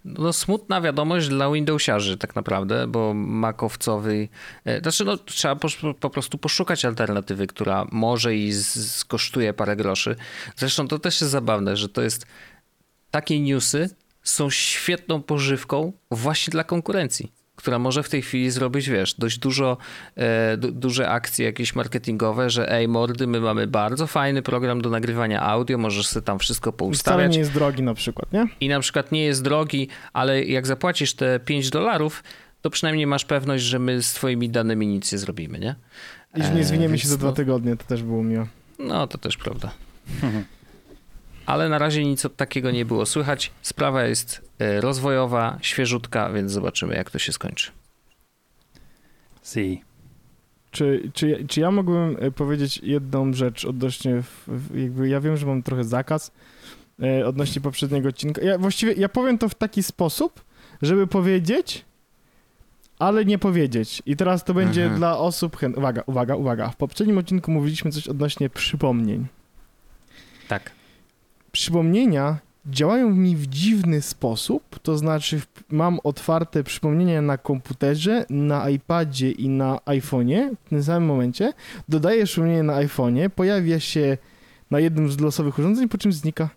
no, smutna wiadomość dla Windowsiarzy tak naprawdę, bo makowcowy, yy, znaczy no, trzeba po, po, prostu poszukać alternatywy, która może i skosztuje parę groszy. Zresztą to też jest zabawne, że to jest takie newsy są świetną pożywką właśnie dla konkurencji która może w tej chwili zrobić, wiesz, dość dużo, e, duże akcje jakieś marketingowe, że ej mordy, my mamy bardzo fajny program do nagrywania audio, możesz sobie tam wszystko poustawiać. Wcale nie jest drogi na przykład, nie? I na przykład nie jest drogi, ale jak zapłacisz te 5 dolarów, to przynajmniej masz pewność, że my z twoimi danymi nic nie zrobimy, nie? I że nie zwiniemy e, się za dwa tygodnie, to też było miło. No, to też prawda. ale na razie nic od takiego nie było słychać. Sprawa jest e, rozwojowa, świeżutka, więc zobaczymy, jak to się skończy. Si. Czy, czy, czy ja mógłbym e, powiedzieć jedną rzecz odnośnie, jakby ja wiem, że mam trochę zakaz e, odnośnie poprzedniego odcinka. Ja właściwie, ja powiem to w taki sposób, żeby powiedzieć, ale nie powiedzieć. I teraz to będzie mhm. dla osób... Uwaga, uwaga, uwaga. W poprzednim odcinku mówiliśmy coś odnośnie przypomnień. Tak przypomnienia działają mi w dziwny sposób, to znaczy mam otwarte przypomnienia na komputerze, na iPadzie i na iPhone'ie w tym samym momencie, dodaję przypomnienie na iPhone'ie, pojawia się na jednym z losowych urządzeń, po czym znika.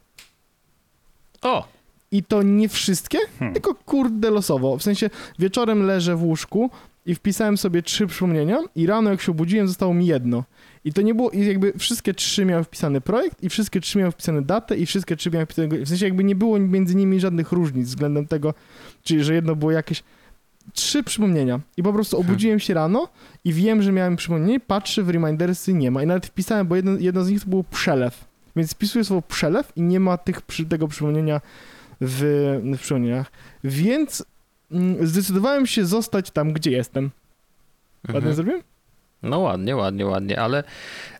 O! I to nie wszystkie, hmm. tylko kurde losowo. W sensie wieczorem leżę w łóżku i wpisałem sobie trzy przypomnienia i rano jak się obudziłem zostało mi jedno. I to nie było, i jakby wszystkie trzy miały wpisany projekt, i wszystkie trzy miały wpisane datę, i wszystkie trzy miały wpisane, w sensie jakby nie było między nimi żadnych różnic względem tego, czyli że jedno było jakieś, trzy przypomnienia. I po prostu hmm. obudziłem się rano i wiem, że miałem przypomnienie, patrzę w Remindersy, nie ma. I nawet wpisałem, bo jedno, jedno z nich to było przelew. Więc wpisuję słowo przelew i nie ma tych, tego przypomnienia w, w przypomnieniach. Więc mm, zdecydowałem się zostać tam, gdzie jestem. Ładnie mhm. zrobiłem? No ładnie, ładnie, ładnie, ale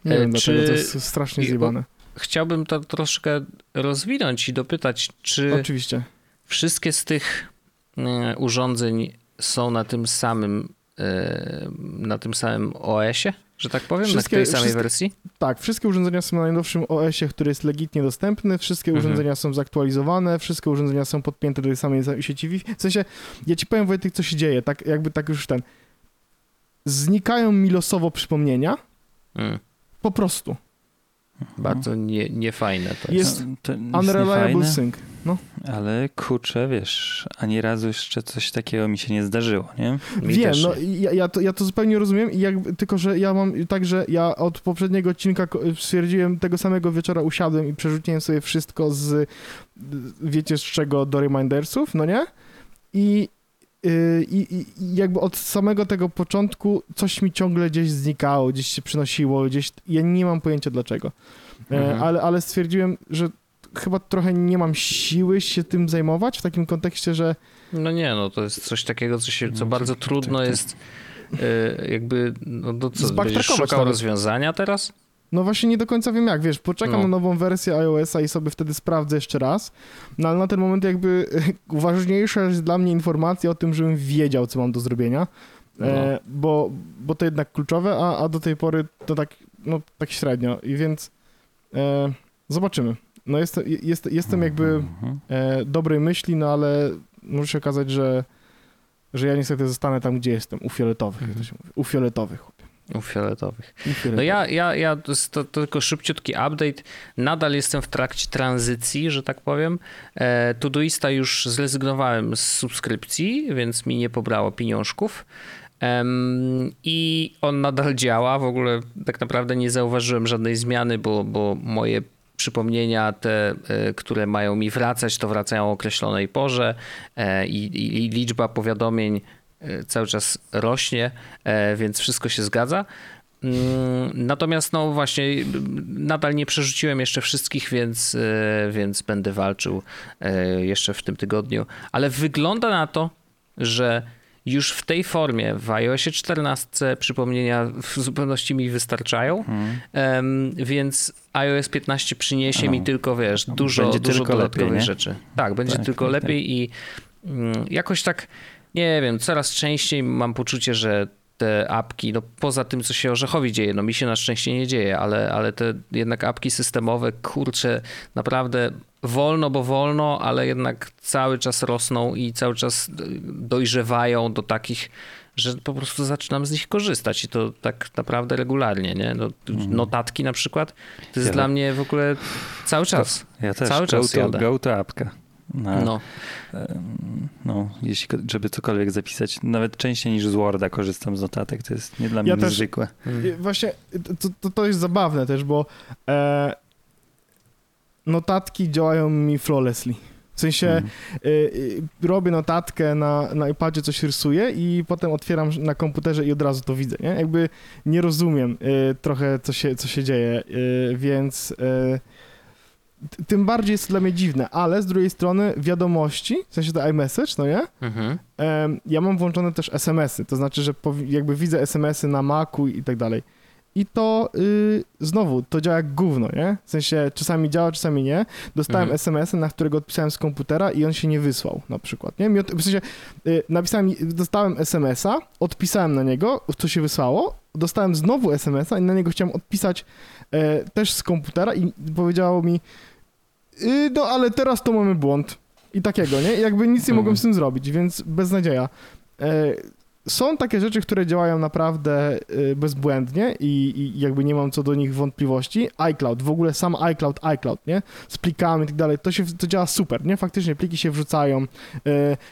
nie wiem, czy... to jest strasznie zjebane. Chciałbym to troszkę rozwinąć i dopytać, czy Oczywiście. wszystkie z tych e, urządzeń są na tym samym e, na tym samym OS-ie, że tak powiem, wszystkie, na tej samej wersji? Tak, wszystkie urządzenia są na najnowszym OS-ie, który jest legitnie dostępny, wszystkie mhm. urządzenia są zaktualizowane, wszystkie urządzenia są podpięte do tej samej sieci Wi-Fi. W sensie, ja ci powiem Wojtek, co się dzieje, tak jakby tak już ten znikają mi losowo przypomnienia. Mm. Po prostu. Bardzo nie, niefajne to jest. jest to, to unreliable sync. No. Ale kurczę, wiesz, ani razu jeszcze coś takiego mi się nie zdarzyło, nie? Mi Wiem, no ja, ja, to, ja to zupełnie rozumiem jak, tylko, że ja mam tak, że ja od poprzedniego odcinka stwierdziłem, tego samego wieczora usiadłem i przerzuciłem sobie wszystko z wiecie z czego do remindersów, no nie? I I, I, jakby od samego tego początku coś mi ciągle gdzieś znikało, gdzieś się przynosiło, gdzieś. Ja nie mam pojęcia dlaczego. E, mhm. Ale, ale stwierdziłem, że chyba trochę nie mam siły się tym zajmować w takim kontekście, że. No nie, no to jest coś takiego, co, się, co no, bardzo tak, trudno tak, tak. jest e, jakby. No to co, będziesz szukał rozwiązania teraz? No właśnie nie do końca wiem jak, wiesz, poczekam no. na nową wersję iOS-a i sobie wtedy sprawdzę jeszcze raz, no ale na ten moment jakby ważniejsza jest dla mnie informacja o tym, żebym wiedział, co mam do zrobienia, e, no. e, bo, bo to jednak kluczowe, a, a do tej pory to tak, no tak średnio i więc e, zobaczymy. no jest, jest, jestem jakby mhm. e, dobrej myśli, no ale może się okazać, że, że ja niestety zostanę tam, gdzie jestem, u fioletowych, jak to się mówi, u fioletowych. U fioletowych. No ja, ja, ja to, to, tylko szybciutki update. Nadal jestem w trakcie tranzycji, że tak powiem. E, Todoista już zrezygnowałem z subskrypcji, więc mi nie pobrało pieniążków. I on nadal działa. W ogóle tak naprawdę nie zauważyłem żadnej zmiany, bo, bo moje przypomnienia, te, e, które mają mi wracać, to wracają o określonej porze e, i, i, i liczba powiadomień cały czas rośnie, więc wszystko się zgadza. Mm, natomiast no właśnie nadal nie przerzuciłem jeszcze wszystkich, więc, więc będę walczył jeszcze w tym tygodniu. Ale wygląda na to, że już w tej formie w iOSie 14 przypomnienia w zupełności mi wystarczają, hmm. um, więc iOS 15 przyniesie mi tylko, wiesz, dużo, będzie dużo tylko dodatkowych lepiej, rzeczy. Tak, będzie tak, tylko tak, lepiej tak. i um, jakoś tak, nie wiem, coraz częściej mam poczucie, że te apki, no poza tym, co się Orzechowi dzieje, no mi się na szczęście nie dzieje, ale, ale te jednak apki systemowe, kurcze, naprawdę wolno, bo wolno, ale jednak cały czas rosną i cały czas dojrzewają do takich, że po prostu zaczynam z nich korzystać i to tak naprawdę regularnie, nie? No, mhm. notatki na przykład, to jest ja dla mnie w ogóle cały czas. Ja też, cały czas go to, go to apka. Na, no. no, jeśli, żeby cokolwiek zapisać, nawet częściej niż z Worda korzystam z notatek, to jest nie dla mnie ja niezwykłe. Też, mhm. Właśnie to, to, to, jest zabawne też, bo e, notatki działają mi flawlessly. W sensie mm. y, y, robię notatkę na, na iPadzie, coś rysuję i potem otwieram na komputerze i od razu to widzę, nie? Jakby nie rozumiem y, trochę, co się, co się dzieje, y, więc y, tym bardziej jest to dla mnie dziwne, ale z drugiej strony wiadomości, w sensie to iMessage, no nie? Mhm. ja mam włączone też SMS-y, to znaczy, że jakby widzę SMS-y na Macu i tak dalej. I to y, znowu, to działa jak gówno, nie? W sensie czasami działa, czasami nie. Dostałem mhm. SMS, na którego odpisałem z komputera i on się nie wysłał na przykład, nie? W sensie y, napisałem, dostałem SMS-a, odpisałem na niego, co się wysłało, dostałem znowu SMS-a i na niego chciałem odpisać y, też z komputera i powiedziało mi y, no ale teraz to mamy błąd. I takiego, nie? Jakby nic nie mogłem z tym zrobić, więc beznadzieja. E, są takie rzeczy, które działają naprawdę y, bezbłędnie i, i, jakby nie mam co do nich wątpliwości. iCloud, w ogóle sam iCloud, iCloud, nie? Z plikami i tak dalej, to, się, to działa super, nie? Faktycznie pliki się wrzucają. Y,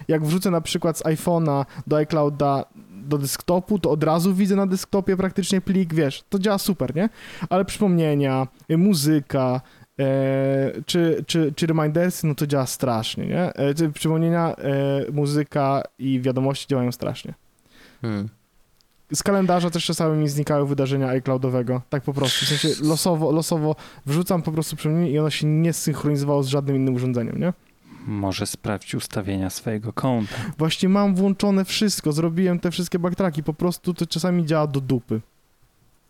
jak wrzucę na przykład z iPhone'a do iClouda do desktopu, to od razu widzę na desktopie praktycznie plik, wiesz, to działa super, nie? Ale przypomnienia, muzyka, E, czy, czy, czy remindersy, no to działa strasznie, nie? E, przypomnienia, e, muzyka i wiadomości działają strasznie. Hmm. Z kalendarza też czasami mi znikają wydarzenia iCloudowego, tak po prostu, w sensie losowo, losowo wrzucam po prostu przypomnienie i ono się nie synchronizowało z żadnym innym urządzeniem, nie? Może sprawdź ustawienia swojego konta. Właśnie mam włączone wszystko, zrobiłem te wszystkie backtracki, po prostu to czasami działa do dupy.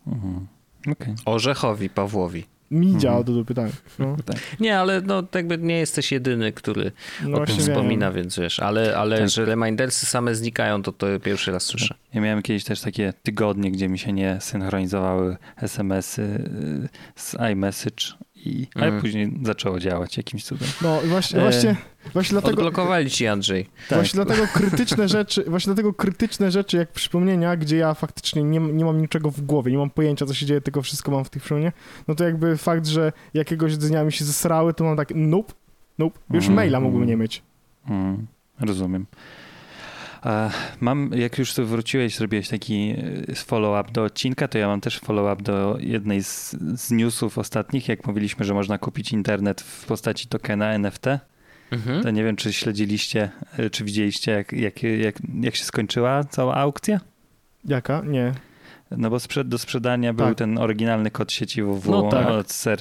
Mhm. Okay. Orzechowi Pawłowi mi mhm. działa do dupy, tak. No. tak. Nie, ale no jakby nie jesteś jedyny, który no o tym wspomina, wiem. więc wiesz, ale, ale tak. że remindersy same znikają, to to pierwszy raz słyszę. Ja miałem kiedyś też takie tygodnie, gdzie mi się nie synchronizowały SMS-y y, z iMessage i, ale mm. później zaczęło działać jakimś cudem. No właśnie, e... właśnie, właśnie dlatego... Odblokowali ci, Andrzej. Tak. Właśnie dlatego krytyczne rzeczy, właśnie dlatego krytyczne rzeczy jak przypomnienia, gdzie ja faktycznie nie, nie mam niczego w głowie, nie mam pojęcia, co się dzieje, tylko wszystko mam w tych przypomnieniach, no to jakby fakt, że jakiegoś dnia mi się zesrały, to mam tak nope, nope, już mm. maila mógłbym nie mieć. Mm. Rozumiem. Mam, jak już tu wróciłeś, zrobiłeś taki e, follow-up do odcinka, to ja mam też follow-up do jednej z, z newsów ostatnich, jak mówiliśmy, że można kupić internet w postaci tokena NFT. Mhm. To nie wiem, czy śledziliście, e, czy widzieliście, jak, jak, jak, jak się skończyła cała aukcja? Jaka? Nie. No bo sprzed, do sprzedania tak. był ten oryginalny kod sieci WW no tak. od Ser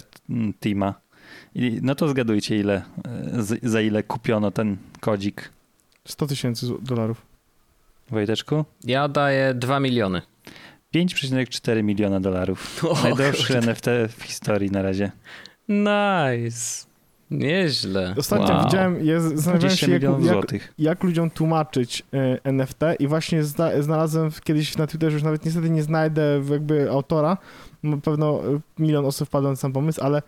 Tima. I, no to zgadujcie, ile, e, za ile kupiono ten kodzik. 100 tysięcy dolarów. Wojteczku? Ja daję 2 miliony. 5,4 miliona dolarów. O, Najdroższy kurde. NFT w historii na razie. Nice. Nieźle. Ostatnio wow. widziałem, ja zastanawiałem się, jak, jak, jak, ludziom tłumaczyć y, e, NFT i właśnie zna, znalazłem kiedyś na Twitterze, już nawet niestety nie znajdę jakby autora, pewno milion osób wpadło na sam pomysł, ale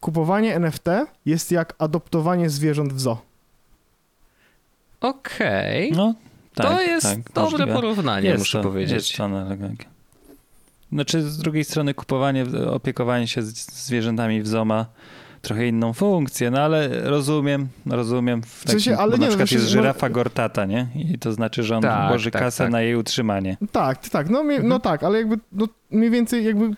kupowanie NFT jest jak adoptowanie zwierząt w zoo. Okej. Okay. No, tak, to jest tak, dobre możliwe. porównanie, jest muszę to, powiedzieć. Jest to Znaczy, z drugiej strony kupowanie, opiekowanie się zwierzętami w zoo ma trochę inną funkcję, no ale rozumiem, rozumiem. W, takim, w sensie, ale nie, na no przykład jest żyrafa no... gortata, nie? I to znaczy, że on tak, włoży tak, kasę tak. na jej utrzymanie. Tak, tak, no, mhm. no tak, ale jakby no, mniej więcej jakby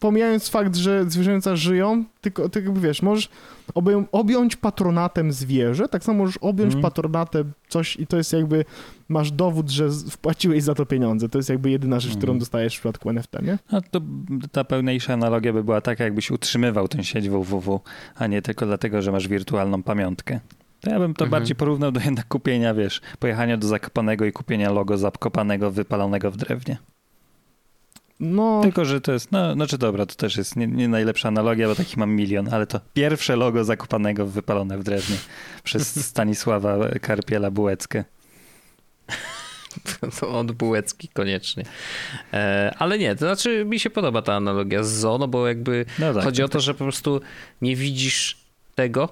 pomijając fakt, że zwierzęta żyją, tylko, tylko jakby wiesz, możesz obją, objąć patronatem zwierzę, tak samo możesz objąć mm. patronatem coś i to jest jakby, masz dowód, że wpłaciłeś za to pieniądze. To jest jakby jedyna rzecz, mm. którą dostajesz w przypadku NFT, nie? No to ta pełniejsza analogia by była taka, jakbyś utrzymywał tę sieć www, a nie tylko dlatego, że masz wirtualną pamiątkę. To ja bym to mhm. bardziej porównał do jednak kupienia, wiesz, pojechania do Zakopanego i kupienia logo zakopanego, wypalonego w drewnie. No. Tylko, że to jest, no, znaczy dobra, to też jest nie, nie, najlepsza analogia, bo taki mam milion, ale to pierwsze logo zakopanego wypalone w drewnie przez Stanisława Karpiela Bułeckę. To od Bułecki koniecznie. E, ale nie, to znaczy mi się podoba ta analogia z zoo, no bo jakby no tak, chodzi o to, tak. że po prostu nie widzisz tego,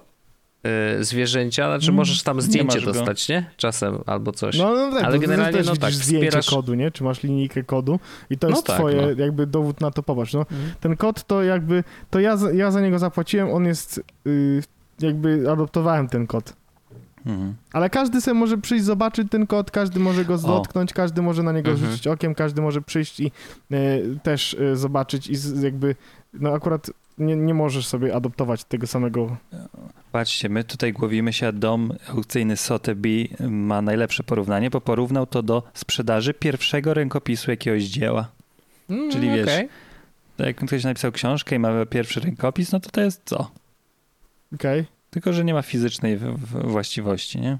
Y, zwierzęcia, znaczy mm, możesz tam zdjęcie nie dostać, go. nie? Czasem albo coś. No, no tak, Ale generalnie no tak, zdjęcie wspierasz... kodu, nie? Czy masz linijkę kodu i to no jest tak, twoje no. jakby dowód na to, popatrz, no. Mm. Ten kod to jakby, to ja, ja za niego zapłaciłem, on jest, yy, jakby adoptowałem ten kod. Mhm. Ale każdy sobie może przyjść, zobaczyć ten kod, każdy może go dotknąć, każdy może na niego mhm. rzucić okiem, każdy może przyjść i y, też y, zobaczyć i z, jakby, no akurat nie, nie możesz sobie adoptować tego samego. Patrzcie, my tutaj głowimy się, a dom aukcyjny Sotheby ma najlepsze porównanie, bo porównał to do sprzedaży pierwszego rękopisu jakiegoś dzieła. Mm, Czyli wiesz, okay. jak ktoś napisał książkę i ma pierwszy rękopis, no to to jest co? Okej. Okay. Tylko, że nie ma fizycznej właściwości, nie?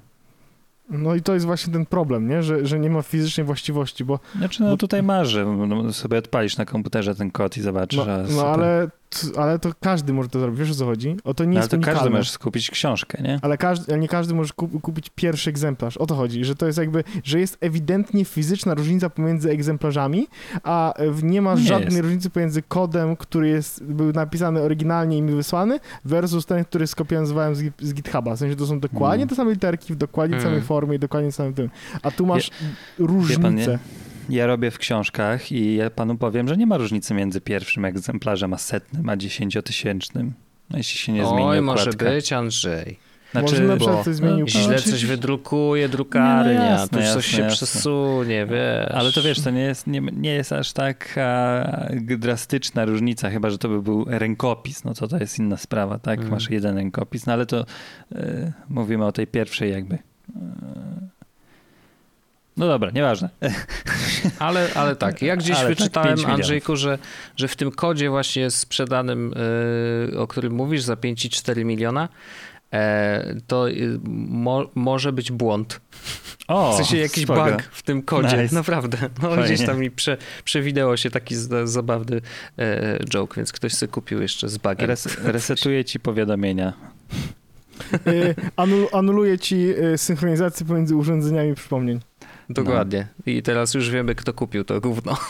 No i to jest właśnie ten problem, nie? Że, że nie ma fizycznej właściwości, bo... Znaczy, no bo... tutaj marzy, no, sobie odpalisz na komputerze ten kod i zobaczysz, no, no ale ale to każdy może to zrobić, wiesz o co chodzi? O to nie no, ale to każdy może skupić książkę, nie? Ale każdy, nie każdy może kupić pierwszy egzemplarz, o to chodzi, że to jest jakby, że jest ewidentnie fizyczna różnica pomiędzy egzemplarzami, a nie ma nie żadnej jest. różnicy pomiędzy kodem, który jest, był napisany oryginalnie i mi wysłany, versus ten, który skopiowałem z, z GitHuba, w sensie to są dokładnie hmm. te same literki, w dokładnie hmm. samej formie i dokładnie samym tym, a tu masz Je, różnicę ja robię w książkach i ja panu powiem, że nie ma różnicy między pierwszym egzemplarzem a setnym, a dziesięciotysięcznym. No, jeśli się nie zmieni Oj, może być, Andrzej. Znaczy, Może na przykład coś zmienił. Źle coś wydrukuje drukary, nie, no jasne, nie, to coś jasne, się jasne. przesunie, wiesz. Ale to wiesz, to nie jest, nie, nie jest aż tak drastyczna różnica, chyba, że to by był rękopis, no to to jest inna sprawa, tak? Mm. Masz jeden rękopis, no ale to y, mówimy o tej pierwszej jakby. Y, no dobra, nieważne. Ale, ale tak, ja gdzieś ale tak, wyczytałem, tak, Andrzejku, że, że w tym kodzie właśnie sprzedanym, yy, o którym mówisz, za 5,4 miliona, e, to y, mo, może być błąd. O, w sensie jakiś spoko. bug w tym kodzie, nice. naprawdę. No Fajnie. gdzieś tam mi prze, przewideo się taki zabawny e, joke, więc ktoś sobie kupił jeszcze z bugiem. Res, resetuje ci powiadomienia. E, anul, anuluje ci e, synchronizację pomiędzy urządzeniami przypomnień. Dokładnie. No. I teraz już wiemy, kto kupił to gówno.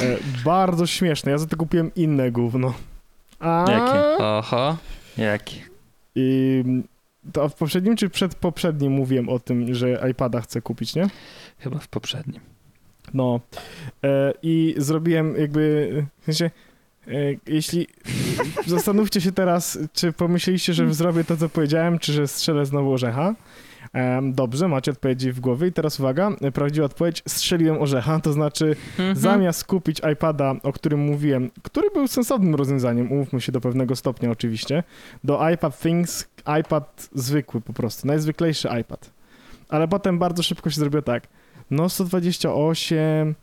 E, bardzo śmieszne. Ja za to kupiłem inne gówno. A... Jakie? Oho. Jakie? I to w poprzednim czy przed poprzednim mówiłem o tym, że iPada chcę kupić, nie? Chyba w poprzednim. No. E, I zrobiłem jakby, w sensie, e, jeśli zastanówcie się teraz, czy pomyśleliście, że zrobię to, co powiedziałem, czy że strzelę znowu orzecha. Dobrze, macie odpowiedzi w głowie i teraz uwaga, prawdziwa odpowiedź, strzeliłem orzecha, to znaczy mhm. zamiast kupić iPada, o którym mówiłem, który był sensownym rozwiązaniem, umówmy się do pewnego stopnia oczywiście, do iPad Things, iPad zwykły po prostu, najzwyklejszy iPad. Ale potem bardzo szybko się zrobiło tak, no 128,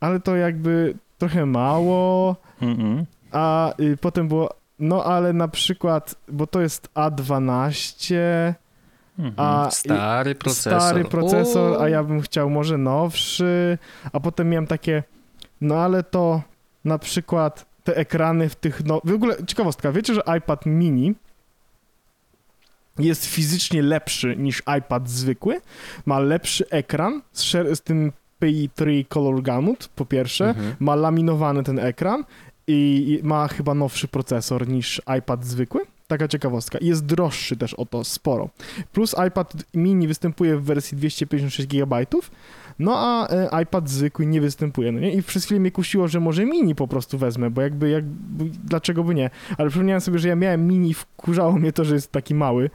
ale to jakby trochę mało, mm a y, potem było, no ale na przykład, bo to jest A12, Mhm. A stary procesor. Stary procesor, a ja bym chciał może nowszy, a potem miałem takie, no ale to na przykład te ekrany w tych, no w ogóle ciekawostka, wiecie, że iPad mini jest fizycznie lepszy niż iPad zwykły, ma lepszy ekran z, z tym PI3 Color Gamut, po pierwsze, mhm. ma laminowany ten ekran i ma chyba nowszy procesor niż iPad zwykły. Taka ciekawostka. Jest droższy też o to sporo. Plus iPad mini występuje w wersji 256 GB, no a e, iPad zwykły nie występuje, no nie? I przez chwilę mnie kusiło, że może mini po prostu wezmę, bo jakby, jak, dlaczego by nie? Ale przypomniałem sobie, że ja miałem mini wkurzało mnie to, że jest taki mały,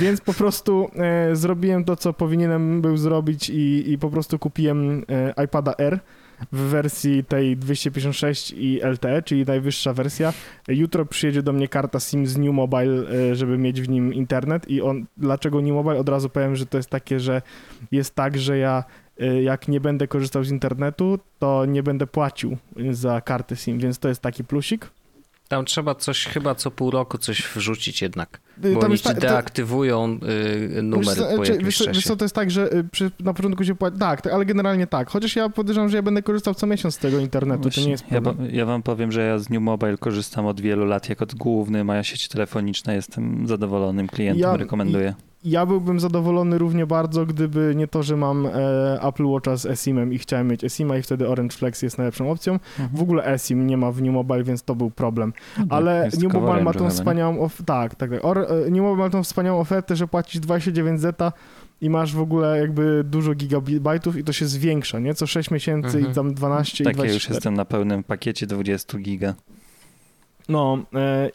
więc po prostu e, zrobiłem to, co powinienem był zrobić i, i po prostu kupiłem e, iPada R, w wersji tej 256 i LTE, czyli najwyższa wersja. Jutro przyjedzie do mnie karta SIM z New Mobile, e, żeby mieć w nim internet i on, dlaczego New Mobile? Od razu powiem, że to jest takie, że jest tak, że ja e, jak nie będę korzystał z internetu, to nie będę płacił za kartę SIM, więc to jest taki plusik. Tam trzeba coś chyba co pół roku coś wrzucić jednak. Y, bo Tam oni ci deaktywują y, numer wiesz, po jakimś wiesz, Wiesz co, to jest tak, że y, przy, na początku się płaci... Tak, ale generalnie tak. Chociaż ja podejrzewam, że ja będę korzystał co miesiąc z tego internetu, Właśnie, to nie jest problem. Ja, ja wam powiem, że ja z New Mobile korzystam od wielu lat jako główny moja sieć telefoniczna. Jestem zadowolonym klientem, ja, rekomenduję ja byłbym zadowolony równie bardzo, gdyby nie to, że mam e, Apple Watcha z eSIM-em i chciałem mieć eSIM-a i wtedy Orange Flex jest najlepszą opcją. Mhm. W ogóle eSIM nie ma w New Mobile, więc to był problem. No tak, Ale New Mobile ma tą wspaniałą of- tak, tak, tak. Or, e, New Mobile ma tą wspaniałą ofertę, że płacisz 29 zeta i masz w ogóle jakby dużo gigabajtów i to się zwiększa, nie? Co 6 miesięcy mhm. i tam 12 tak, i 24. ja już jestem na pełnym pakiecie 20 giga. No, e,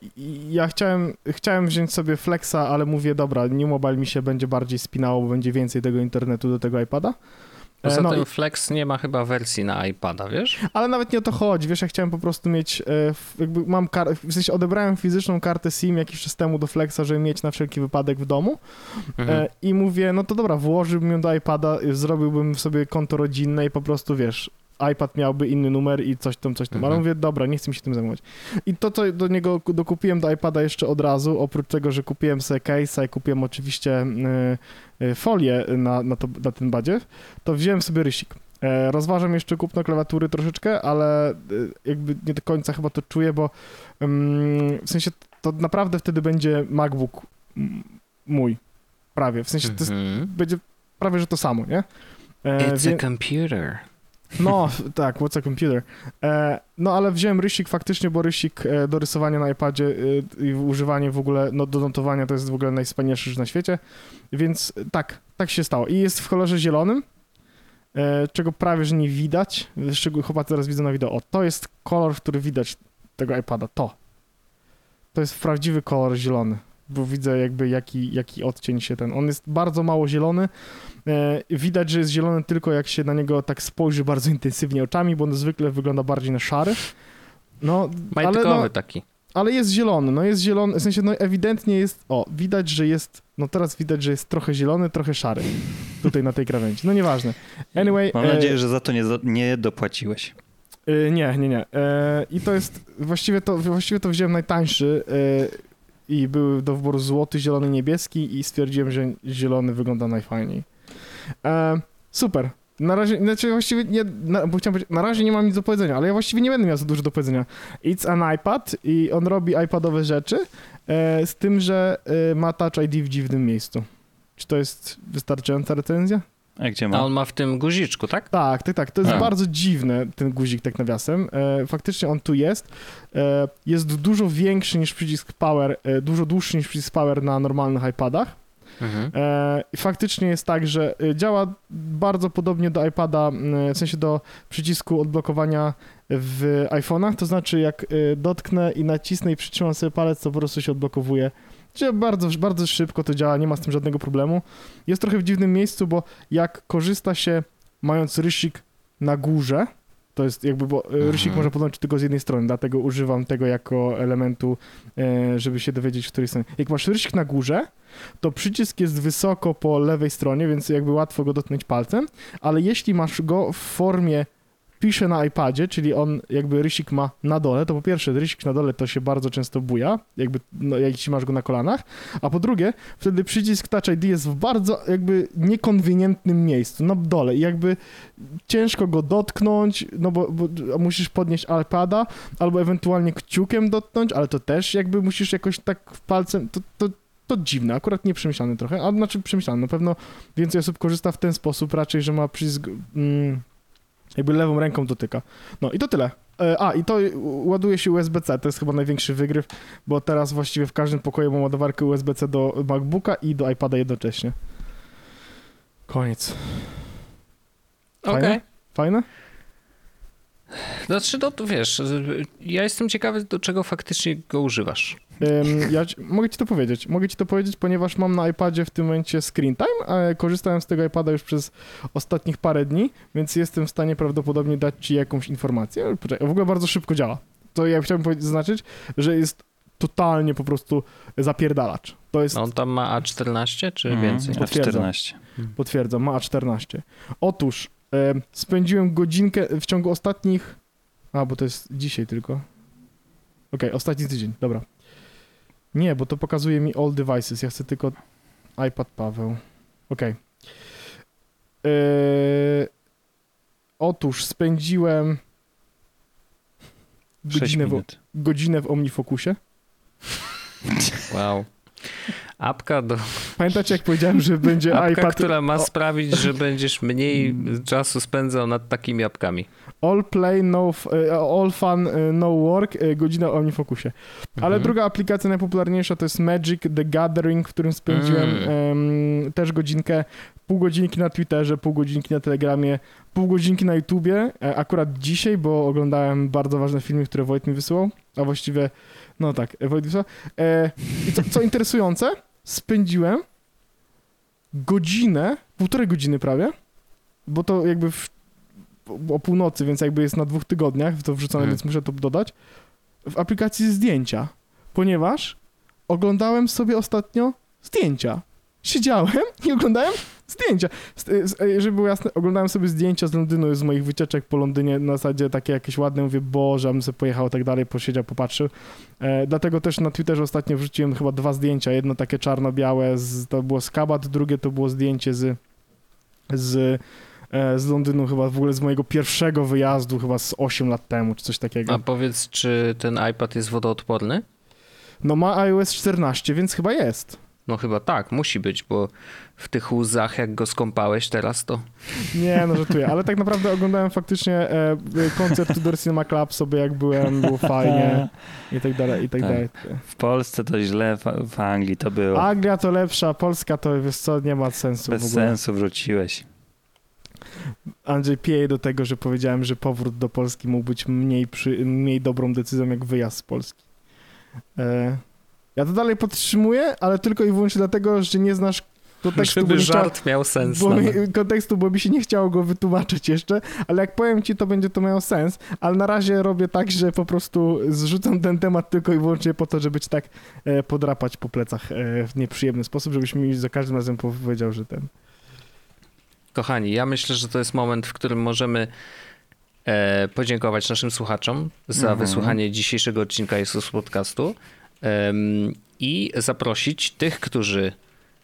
ja chciałem, chciałem wziąć sobie Flexa, ale mówię, dobra, New Mobile mi się będzie bardziej spinało, bo będzie więcej tego internetu do tego iPada. Poza no, tym Flex nie ma chyba wersji na iPada, wiesz? Ale nawet nie o to chodzi, wiesz, ja chciałem po prostu mieć, e, jakby mam kartę, w sensie odebrałem fizyczną kartę SIM jakiś czas temu do Flexa, żeby mieć na wszelki wypadek w domu mhm. E, i mówię, no to dobra, włożyłbym ją do iPada, zrobiłbym sobie konto rodzinne i po prostu, wiesz, iPad miałby inny numer i coś tam, coś tam. Mhm. Ale mówię, dobra, nie chcę mi się tym zajmować. I to, co do niego dokupiłem do iPada jeszcze od razu, oprócz tego, że kupiłem sobie case'a i kupiłem oczywiście y, y, folię na, na, to, na ten badziew, to wziąłem sobie rysik. E, rozważam jeszcze kupno klawiatury troszeczkę, ale y, jakby nie do końca chyba to czuję, bo w sensie to naprawdę wtedy będzie MacBook mój. Prawie. W sensie to jest, mhm. będzie prawie, że to samo, nie? E, It's a computer. No, tak, What's a Computer. E, no, ale wziąłem rysik faktycznie, bo rysik e, do rysowania na iPadzie e, i używanie w ogóle, no, do notowania to jest w ogóle najwspanialszy rzecz na świecie, więc tak, tak się stało. I jest w kolorze zielonym, e, czego prawie, że nie widać, szczególnie chyba teraz widzę na wideo. O, to jest kolor, który widać tego iPada, to. To jest prawdziwy kolor zielony bo widzę jakby jaki, jaki odcień się ten. On jest bardzo mało zielony. E, widać, że jest zielony tylko jak się na niego tak spojrzy bardzo intensywnie oczami, bo on zwykle wygląda bardziej na szary. No, Majtkowy ale no, taki. Ale jest zielony, no jest zielony, w sensie no ewidentnie jest, o, widać, że jest, no teraz widać, że jest trochę zielony, trochę szary tutaj na tej krawędzi. No nieważne. Anyway. Mam nadzieję, e, że za to nie, nie dopłaciłeś. E, nie, nie, nie. E, I to jest, właściwie to, właściwie to wziąłem najtańszy, e, i były do wyboru złoty, zielony, niebieski i stwierdziłem, że zielony wygląda najfajniej. E, super. Na razie, znaczy właściwie nie, na, bo chciałem powiedzieć, na razie nie mam nic do powiedzenia, ale ja właściwie nie będę miał za dużo do powiedzenia. It's an iPad i on robi iPadowe rzeczy, e, z tym, że e, ma Touch ID w dziwnym miejscu. Czy to jest wystarczająca recenzja? A gdzie ma? A on ma w tym guziczku, tak? Tak, tak, tak. To jest A. bardzo dziwne, ten guzik, tak nawiasem. E, faktycznie on tu jest. E, jest dużo większy niż przycisk Power, e, dużo dłuższy niż przycisk Power na normalnych iPadach. Mhm. E, I faktycznie jest tak, że e, działa bardzo podobnie do iPada, w sensie do przycisku odblokowania w iPhone'ach, to znaczy jak e, dotknę i nacisnę i przytrzymam sobie palec, to po prostu się odblokowuje bardzo, bardzo szybko to działa, nie ma z tym żadnego problemu. Jest trochę w dziwnym miejscu, bo jak korzysta się mając rysik na górze, to jest jakby, bo e, mhm. rysik można podłączyć tylko z jednej strony, dlatego używam tego jako elementu, e, żeby się dowiedzieć, w której stronie. Jak masz rysik na górze, to przycisk jest wysoko po lewej stronie, więc jakby łatwo go dotknąć palcem, ale jeśli masz go w formie pisze na iPadzie, czyli on jakby rysik ma na dole, to po pierwsze rysik na dole to się bardzo często buja, jakby no, jeśli masz go na kolanach, a po drugie wtedy przycisk Touch ID jest w bardzo jakby niekonwenientnym miejscu, na dole i jakby ciężko go dotknąć, no bo, bo musisz podnieść iPada albo ewentualnie kciukiem dotknąć, ale to też jakby musisz jakoś tak palcem, to, to to dziwne, akurat nieprzemyślane trochę, a znaczy przemyślane, na pewno więcej osób korzysta w ten sposób raczej, że ma przycisk mm, jakby lewą ręką dotyka. No i to tyle. E, a, i to ładuje się USB-C, to jest chyba największy wygryw, bo teraz właściwie w każdym pokoju mam ładowarkę USB-C do MacBooka i do iPada jednocześnie. Koniec. Fajne? Okej. Fajne? Znaczy, no to wiesz, ja jestem ciekawy, do czego faktycznie go używasz. Ja ci, mogę ci to powiedzieć. Mogę ci to powiedzieć, ponieważ mam na iPadzie w tym momencie screen time, a korzystałem z tego iPada już przez ostatnich parę dni, więc jestem w stanie prawdopodobnie dać ci jakąś informację. Poczekaj, w ogóle bardzo szybko działa. To ja chciałbym powiedzieć, zaznaczyć, że jest totalnie po prostu zapierdalacz. To jest, No, on tam ma A14 czy Mhm, więcej? Potwierdzam. F14. potwierdzam, ma A14. Otóż e, spędziłem godzinkę w ciągu ostatnich... A, bo to jest dzisiaj tylko. Okej, ostatni tydzień, dobra. Nie, bo to pokazuje mi all devices. Ja chcę tylko iPad Paweł. Okej. E, otóż spędziłem 6 godzinę w, godzinę w OmniFocusie. Wow. Apka, do, Pamiętacie, jak powiedziałem, że będzie apka iPad która ma sprawić, że będziesz mniej czasu spędzał nad takimi apkami. All play, no, e, all fun, e, no work, e, godzina o OmniFocusie. Ale Mhm. druga aplikacja najpopularniejsza to jest Magic The Gathering, w którym spędziłem Mm. em, też godzinkę, pół godzinki na Twitterze, pół godzinki na Telegramie, pół godzinki na YouTubie. Akurat dzisiaj, bo oglądałem bardzo ważne filmy, które Wojt mi wysyłał, a właściwie, no tak, Wojt wysłał. E, I co, co interesujące, spędziłem godzinę, półtorej godziny prawie, bo to jakby w, o północy, więc jakby jest na dwóch tygodniach, to wrzucone, Mhm. więc muszę to dodać, w aplikacji zdjęcia, ponieważ oglądałem sobie ostatnio zdjęcia. Siedziałem i oglądałem zdjęcia. Z- e, Żeby było jasne, oglądałem sobie zdjęcia z Londynu, z moich wycieczek po Londynie, na zasadzie takie jakieś ładne, mówię, boże, bym sobie pojechał, tak dalej, posiedział, popatrzył. E, dlatego też na Twitterze ostatnio wrzuciłem chyba dwa zdjęcia, jedno takie czarno-białe, z, to było z Kabat, drugie to było zdjęcie z, z, e, z Londynu, chyba w ogóle z mojego pierwszego wyjazdu, chyba z 8 lat temu, czy coś takiego. A powiedz, czy ten iPad jest wodoodporny? No ma iOS 14, więc chyba jest. No chyba tak, musi być, bo w tych łzach, jak go skąpałeś teraz, to Nie, no żartuję, ale tak naprawdę oglądałem faktycznie e, koncert Tudor Cinema Club sobie jak byłem, było fajnie i tak dalej, i tak Tak. dalej. W Polsce to źle, w, w Anglii to było. Anglia to lepsza, Polska to wiesz co, nie ma sensu Bez w ogóle. sensu wróciłeś. Andrzej pieje do tego, że powiedziałem, że powrót do Polski mógł być mniej, przy, mniej dobrą decyzją jak wyjazd z Polski. E, ja to dalej podtrzymuję, ale tylko i wyłącznie dlatego, że nie znasz kontekstu, bo żeby chciałem- żart miał sens. bo mi, kontekstu, bo mi się nie chciało go wytłumaczyć jeszcze, ale jak powiem ci, to będzie to miało sens, ale na razie robię tak, że po prostu zrzucam ten temat tylko i wyłącznie po to, żeby ci tak e, podrapać po plecach e, w nieprzyjemny sposób, żebyś mi za każdym razem powiedział, że ten... Kochani, ja myślę, że to jest moment, w którym możemy e, podziękować naszym słuchaczom za Mhm. wysłuchanie dzisiejszego odcinka Jesus Podcastu i zaprosić tych, którzy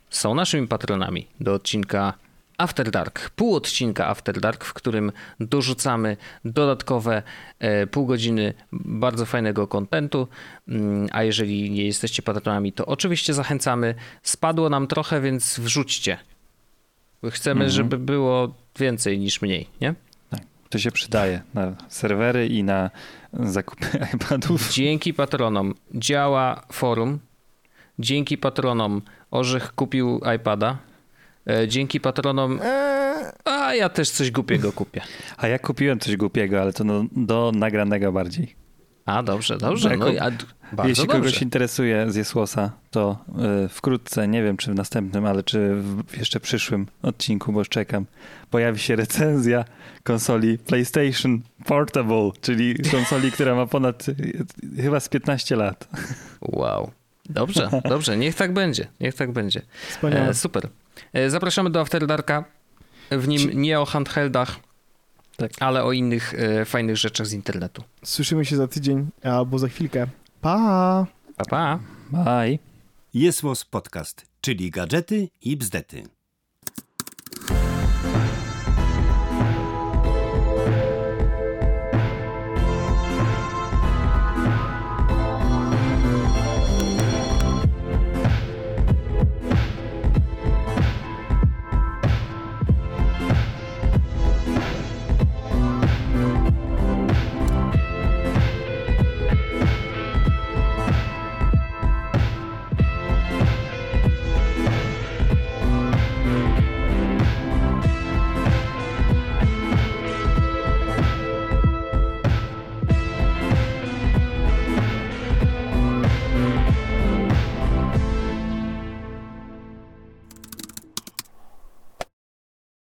są naszymi patronami do odcinka After Dark, pół odcinka After Dark, w którym dorzucamy dodatkowe e, pół godziny bardzo fajnego kontentu, Mm, a jeżeli nie jesteście patronami, to oczywiście zachęcamy. Spadło nam trochę, więc wrzućcie. Chcemy, Mhm. żeby było więcej niż mniej, nie? To się przydaje na serwery i na zakupy iPadów. Dzięki patronom działa forum. Dzięki patronom Orzech kupił iPada. E, Dzięki patronom, a ja też coś głupiego kupię. A ja kupiłem coś głupiego, ale to no, do nagranego bardziej. A, dobrze, dobrze. No, Jeśli dobrze. kogoś interesuje z Jesłosa, to y, wkrótce, nie wiem czy w następnym, ale czy w jeszcze przyszłym odcinku, bo już czekam, pojawi się recenzja konsoli PlayStation Portable, czyli konsoli, która ma ponad y, chyba z 15 lat. Wow. Dobrze, dobrze, niech tak będzie, niech tak będzie. E, super. E, zapraszamy do After Darka. W nim nie o handheldach, Tak. ale o innych e, fajnych rzeczach z internetu. Słyszymy się za tydzień albo za chwilkę. Pa! Pa, pa. Bye. Jest Podcast, czyli gadżety i bzdety.